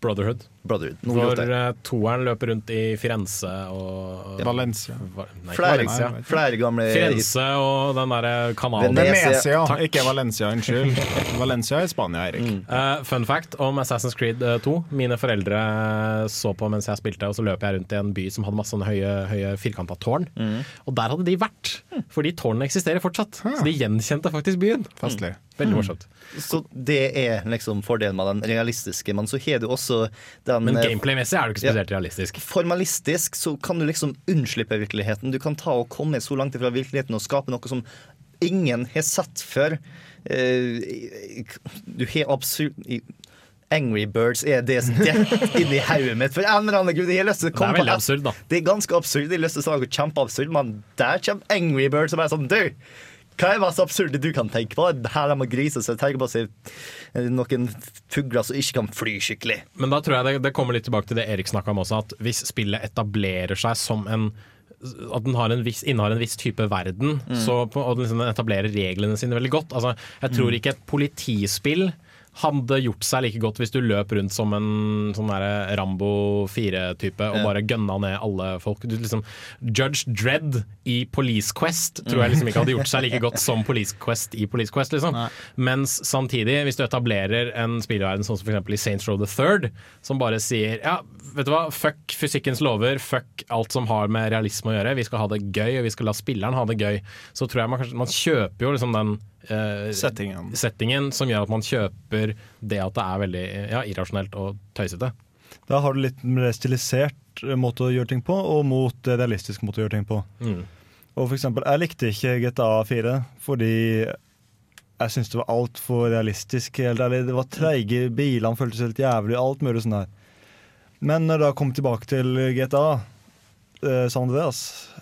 Brotherhood. Brotherhood. Hvor eh, toeren løper rundt i Firenze og Valencia. Va- Nei, Flere- Valencia. flere gamle- Firenze og den derre kanalen. Venezia, Takk. ikke Valencia. Unnskyld. Valencia i Spania, Erik. Uh, fun fact om Assassin's Creed eh, 2. Mine foreldre så på mens jeg spilte, og så løp jeg rundt i en by som hadde masse sånne høye, høye firkanta tårn. Og der hadde de vært, fordi tårnene eksisterer fortsatt. Så de gjenkjente faktisk byen. Festlig. Veldig morsomt. Så det er liksom fordelen med den realistiske, men så har du også den Men eh, gameplay-messig er det ikke spesielt realistisk. Formalistisk så kan du liksom unnslippe virkeligheten. Du kan ta og komme så langt fra virkeligheten og skape noe som ingen har sett før. Eh, du har absurd Angry Birds er det som detter inni hodet mitt. For en eller annen grunn, jeg å Det er veldig absurd, da. Det er ganske absurd. Jeg si noe kjempeabsurd, men der kommer Angry Birds og bare sånn Du! Hva er det mest absurde du kan tenke på? Her de griser, grise seg. tenker på seg se noen fugler som ikke kan fly skikkelig. Men da tror jeg det, det kommer litt tilbake til det Erik snakka om også, at hvis spillet etablerer seg som en at den har en viss, innehar en viss type verden, Mm. så og den liksom etablerer reglene sine veldig godt. Altså, jeg tror Mm. ikke et politispill hadde gjort seg like godt hvis du løp rundt som en sånn der Rambo 4-type og bare gønna ned alle folk. Du, liksom, Judge Dredd i Police Quest tror jeg liksom ikke hadde gjort seg like godt som Police Quest i Police Quest. Liksom. Mens samtidig, hvis du etablerer en spillverden sånn som f.eks. i Saints Row the Third, som bare sier ja, vet du hva, fuck fysikkens lover, fuck alt som har med realisme å gjøre, vi skal ha det gøy, og vi skal la spilleren ha det gøy, så tror jeg man kanskje Man kjøper jo liksom den eh, Settingen. settingen som gjør at man kjøper det at det er veldig ja, irrasjonelt og tøysete. Da har du litt mer stilisert eh, måte å gjøre ting på, og mot eh, realistisk måte å gjøre ting på. Mm. Og for eksempel, jeg likte ikke GTA 4 fordi jeg syntes det var altfor realistisk. Helt ærlig. Det var treige bilene, føltes helt jævlig, alt mulig sånn der. Men når det da kom tilbake til GTA eh, San Andreas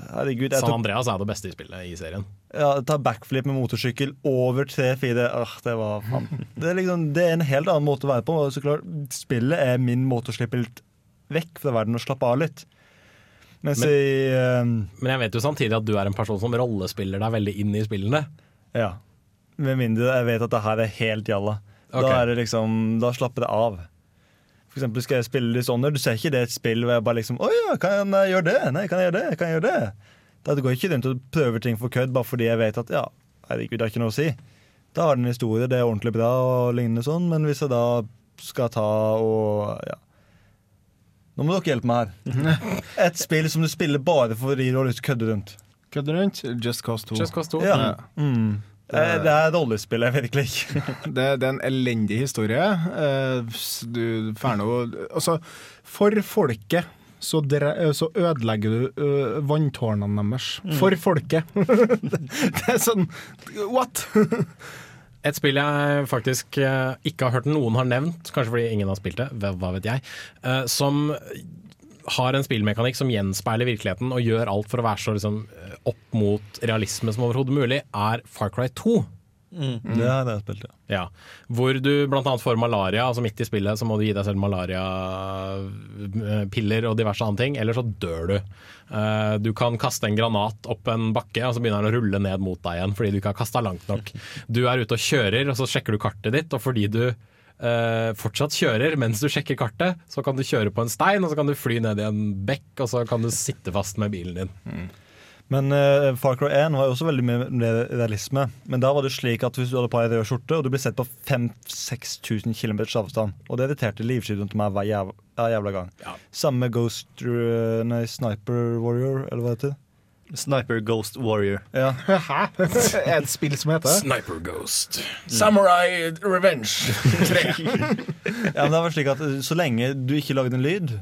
Herregud. jeg San Andreas er det beste i spillet i serien. ja, ta backflip med motorsykkel over 3-4 ah, Det var det er, liksom, det er en helt annen måte å være på. Så klart, Spillet er min måte å slippe litt vekk fra verden og slappe av litt. Men- i eh, Men jeg vet jo samtidig at du er en person som rollespiller deg veldig inn i spillene. Ja. Med mindre jeg vet at det her er helt jalla. Okay. Da er det liksom, da slapper det av. For eksempel skal jeg spille Dishonored, du ser ikke det et spill hvor jeg bare liksom Å ja, kan jeg gjøre det? Nei, kan jeg gjøre det? Kan jeg gjøre det? Da går jeg ikke rundt og prøver ting for kødd bare fordi jeg vet at ja, herregud, det har ikke noe å si. Da har det en historie, det er ordentlig bra og lignende sånn, men hvis jeg da skal ta og ja. Nå må dere hjelpe meg her. Et spill som du spiller bare fordi du har lyst til å kødde rundt. Kødde rundt? Just Cause 2. Just Cause 2. Ja. Mm. Det, det er rollespill jeg virkelig ikke. Det, det er en elendig historie. Eh, Du får nå Altså, for folket så, dre, eh, så ødelegger du ø, vanntårnene deres. Mm. For folket! det er sånn What?! Et spill jeg faktisk eh, ikke har hørt noen har nevnt, kanskje fordi ingen har spilt det, hva vet jeg, eh, som har en spillmekanikk som gjenspeiler virkeligheten og gjør alt for å være så liksom, eh, opp mot realisme som overhodet mulig, er Far Cry 2. Det har jeg spilt, ja. Ja, Hvor du blant annet får malaria, altså midt i spillet så må du gi deg selv malariapiller og diverse andre ting, eller så dør du. Eh, Du kan kaste en granat opp en bakke, og så begynner den å rulle ned mot deg igjen fordi du ikke har kasta langt nok. Du er ute og kjører, og så sjekker du kartet ditt, og fordi du eh, fortsatt kjører mens du sjekker kartet, så kan du kjøre på en stein, og så kan du fly ned i en bekk, og så kan du sitte fast med bilen din. Men uh, Far Cry 1 var jo også veldig mye realisme. Men da var det slik at hvis du hadde på ei rød skjorte, og du ble sett på 5000-6000 km avstand, og det irriterte livskyteren til meg hver jævla, hver jævla gang. Samme med Ghost uh, Nei, Sniper Warrior, eller hva det heter. Sniper Ghost Warrior. Ja. Hæ? Et spill som heter? Sniper Ghost. Samurai Revenge 3. ja, men det var slik at uh, Så lenge du ikke lagde en lyd,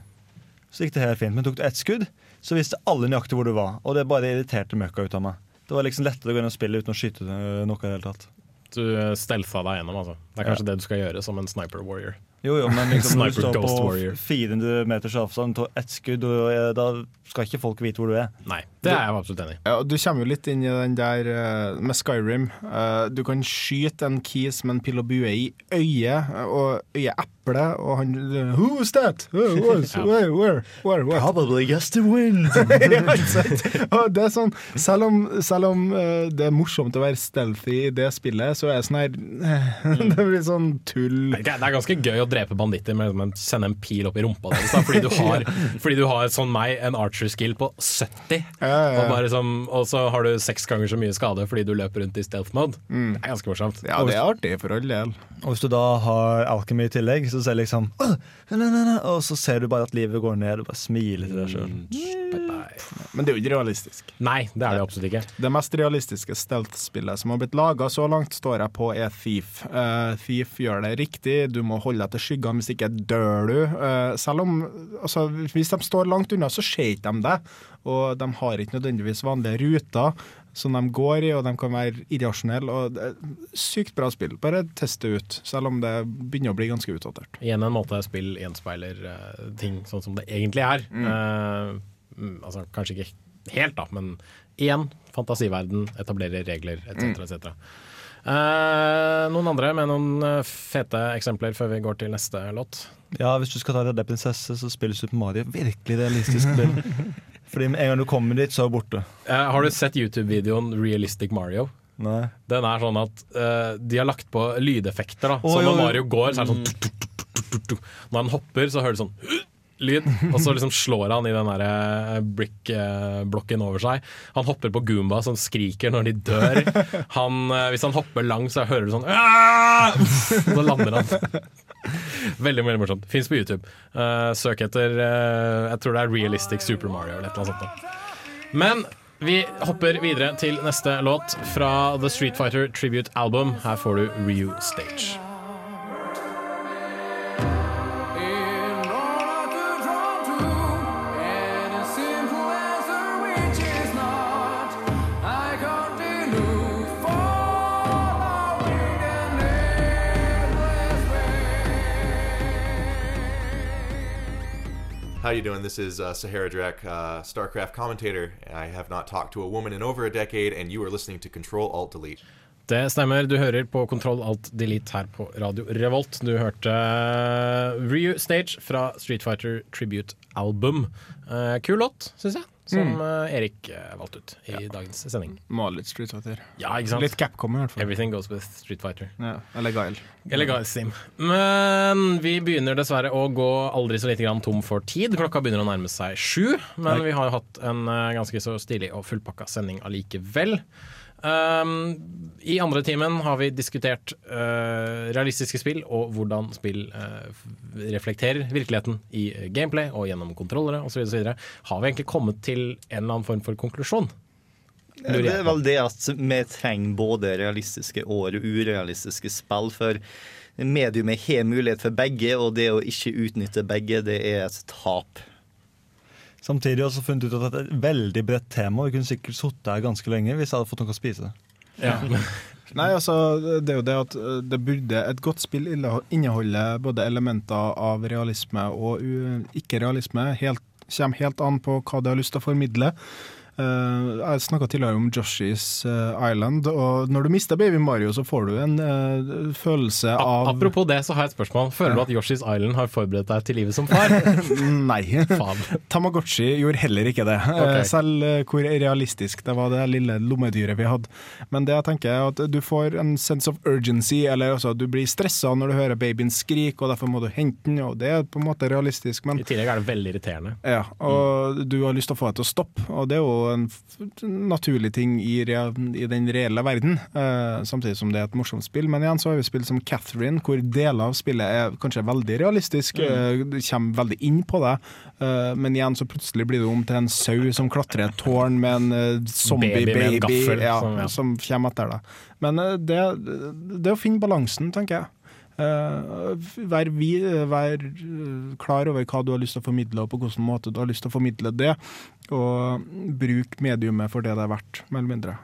så gikk det helt fint. Men tok du ett skudd, så visste alle nøyaktig hvor du var. Og det bare irriterte møkka ut av meg. Det var liksom lettere å gå inn og spille uten å skyte uh, noe i det hele tatt. Du stelta deg gjennom, altså. Det er kanskje det du skal gjøre som en sniper warrior. Jo, jo, men liksom, når du Sniper står Ghost på Warrior. 400 meters avstand og tar ett skudd, og, eh, da skal ikke folk vite hvor du er. Nei, det er jeg absolutt enig i. Ja, og du kommer jo litt inn i den der eh, med Skyrim. Eh, du kan skyte en kis med en pil og bue i øyet, og og øyeeple, og han uh, Who's that? Uh, was, Ja. where, where, where, what? Probably just the wind. ja, ikke sant? Og det er sånn, selv om, selv om eh, det er morsomt å være stealthy i det spillet, så er det sånn her Det blir sånn tull. Det er ganske gøy å drepe banditter med å sende en pil opp i rumpa deres. Da, fordi, du har, fordi du har sånn meg en archer skill på 70, ja, ja. Og, bare som, og så har du seks ganger så mye skade fordi du løper rundt i stealth mode. Mm. Det er ganske morsomt. Ja, det er artig for all del. Og hvis du da har alchemy i tillegg, så ser du liksom «Åh, nei, nei, nei», Og så ser du bare at livet går ned, og bare smiler til deg sjøl. Men det er jo ikke realistisk. Nei, det er det absolutt ikke. Det mest realistiske stealth-spillet som har blitt laga så langt, står jeg på, er Thief. Uh, Thief gjør det riktig, du må holde deg til skyggene, hvis ikke dør du. Uh, selv om altså, Hvis de står langt unna, så ser ikke de det. Og de har ikke nødvendigvis vanlige ruter som de går i, og de kan være irrasjonelle. og det er Sykt bra spill. Bare test det ut, selv om det begynner å bli ganske utdatert. Igjen en måte spill gjenspeiler eh, ting sånn som det egentlig er. Mm. mm, altså Kanskje ikke helt, da, men igjen. Fantasiverden, etablere regler etc. Mm. etc. Eh, noen andre med noen eh, fete eksempler før vi går til neste låt? Ja, Hvis du skal ta Redde prinsesse, så spiller Super Mario virkelig realistisk spill. Fordi med en gang du kommer dit, så er du borte. Eh, har du sett YouTube-videoen Realistic Mario? Nei. Den er sånn at eh, de har lagt på lydeffekter. da oh, Så når. Mario går, så er det sånn. Når han hopper, så hører du sånn lyd, og så liksom slår han i den der eh, brick-blokken over seg. Han hopper på Goomba som skriker når de dør. Han, eh, hvis han hopper langt, så hører du sånn Aah! Så lander han. Veldig veldig morsomt. Fins på YouTube. Eh, søk etter eh, Jeg tror det er Realistic Super Mario eller et eller annet sånt. Men vi hopper videre til neste låt fra The Street Fighter Tribute Album. Her får du Ryu Stage. How you doing? This is uh, Sahara Drek, uh, StarCraft commentator. I have not talked to a woman in over a decade, and you are listening to Control Alt Delete. Det stemmer. Du hører på Kontroll Alt Delete her på Radio Revolt. Du hørte eh, Ryu Stage fra Street Fighter Tribute Album. Eh, kul låt, syns jeg, som Mm. eh, Erik eh, valgte ut i dagens sending. Male litt Street Fighter. Ja, ikke sant? Litt Capcom i hvert fall. Everything goes with Street Fighter. Ja, eller Guile. Eller Galsim. Men vi begynner dessverre å gå aldri så lite grann tom for tid. Klokka begynner å nærme seg sju, men Nei. vi har jo hatt en eh, ganske så stilig og fullpakka sending allikevel. Um, I andre timen har vi diskutert uh, realistiske spill og hvordan spill uh, reflekterer virkeligheten i eh, gameplay og gjennom kontrollere osv. Har vi egentlig kommet til en eller annen form for konklusjon? Det er vel det at vi trenger både realistiske og urealistiske spill. For mediumet har mulighet for begge, og det å ikke utnytte begge, det er et tap. Samtidig har vi også funnet ut at det er et veldig bredt tema. Vi kunne sikkert sittet her ganske lenge hvis jeg hadde fått noe å spise. Nei, altså, det er jo det at uh, det burde Et godt spill inneholde både elementer av realisme og ikke-realisme. Helt, kommer helt an på hva det har lyst til å formidle. Uh, jeg snakka tidligere om Joshies uh, Island, og når du mister Baby Mario, så får du en uh, følelse av Apropos det, så har jeg et spørsmål. Føler du at Yoshi's Island har forberedt deg til livet som far? Nei. Tamagotchi gjorde heller ikke det. Okay. Eh, Selv eh, hvor realistisk det var det lille lommedyret vi hadde. Men det jeg tenker er at du får en sense of urgency, eller altså du blir stressa når du hører babyen skrike, og derfor må du hente den, og det er på en måte realistisk. Men I tillegg er det veldig irriterende. ja, og du har lyst til å få det til å stoppe, og det er jo en naturlig ting i, i den reelle verden, uh, samtidig som det er et morsomt spill. Men igjen så har vi spill som Catherine, hvor deler av spillet er kanskje veldig realistisk, uh, kommer veldig inn på det, uh, men igjen så plutselig blir det om til en sau som klatrer et tårn med en zombie-baby ja, som- ja. som kommer etter deg. Men det, det å finne balansen, tenker jeg. Uh, vær, vi, vær eh, klar over hva du har lyst til å formidle, og på hvilken måte du har lyst til å formidle det. Og bruk mediumet for det det er verdt, mer eller mindre.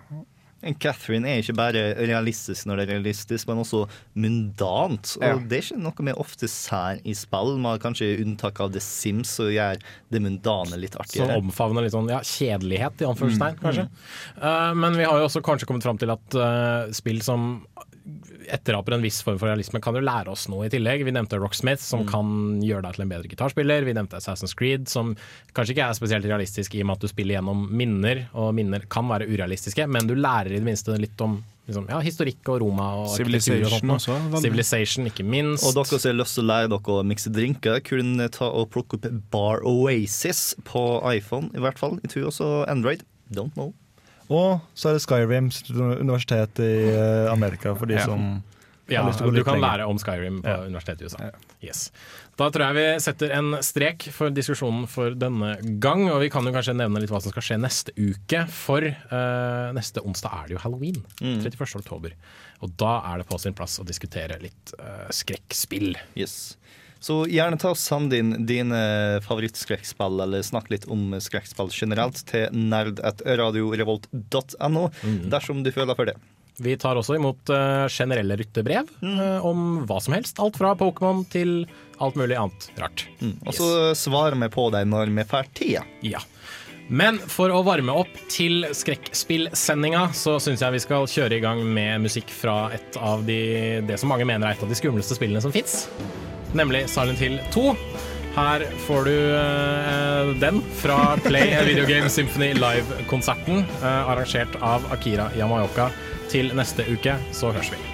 Catherine er ikke bare realistisk når det er realistisk, men også mundant. Og Ja. det er ikke noe vi ofte ser i spill, med kanskje unntak av The Sims, som gjør det mundane litt Som artigere. omfavner litt sånn ja, kjedelighet, i anførselstegn, Mm. kanskje. Eh, men vi har jo også kanskje kommet fram til at uh, spill som etteraper en viss form for realisme, kan jo lære oss noe i tillegg. Vi nevnte Rocksmith, som Mm. kan gjøre deg til en bedre gitarspiller. Vi nevnte Assassin's Creed, som kanskje ikke er spesielt realistisk i og med at du spiller gjennom minner, og minner kan være urealistiske, men du lærer i det minste litt om liksom, ja, historikk og Roma og Civilization og sånt. Også, veldig. Civilization, ikke minst. Og dere som har lyst til å lære dere å mikse drinker, kunne ta og plukke opp Bar Oasis på iPhone, i hvert fall. I tur også Android. Don't know. Og så er det Skyrim universitet i eh, Amerika, for de Ja. som Ja, har lyst til å gå du kan lenger. lære om Skyrim på universitetet i USA. Yes. Da tror jeg vi setter en strek for diskusjonen for denne gang. Og vi kan jo kanskje nevne litt hva som skal skje neste uke. For uh, neste onsdag er det jo halloween. Mm. 31. oktober. Og da er det på sin plass å diskutere litt uh, skrekkspill. Yes. Så gjerne ta og send inn dine favorittskrekkspill, eller snakk litt om skrekkspill generelt, til nerd.radiorevolt.no, dersom du føler for det. Vi tar også imot eh, generelle ryttebrev eh, om hva som helst. Alt fra Pokémon til alt mulig annet rart. Og så svarer vi på deg når vi får tida. Ja. Men for å varme opp til skrekkspillsendinga, så syns jeg vi skal kjøre i gang med musikk fra et av de, det som mange mener er et av de skumleste spillene som fins. Nemlig Silent Hill 2. Her får du eh, den fra Play Video Game Symphony Live-konserten, eh, arrangert av Akira Yamayoka. Til neste uke så høres vi.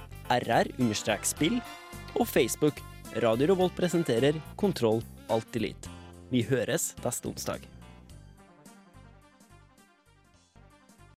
rr-spill og Facebook Radio Revolt presenterer Kontroll Alt Elite. Vi høres neste onsdag.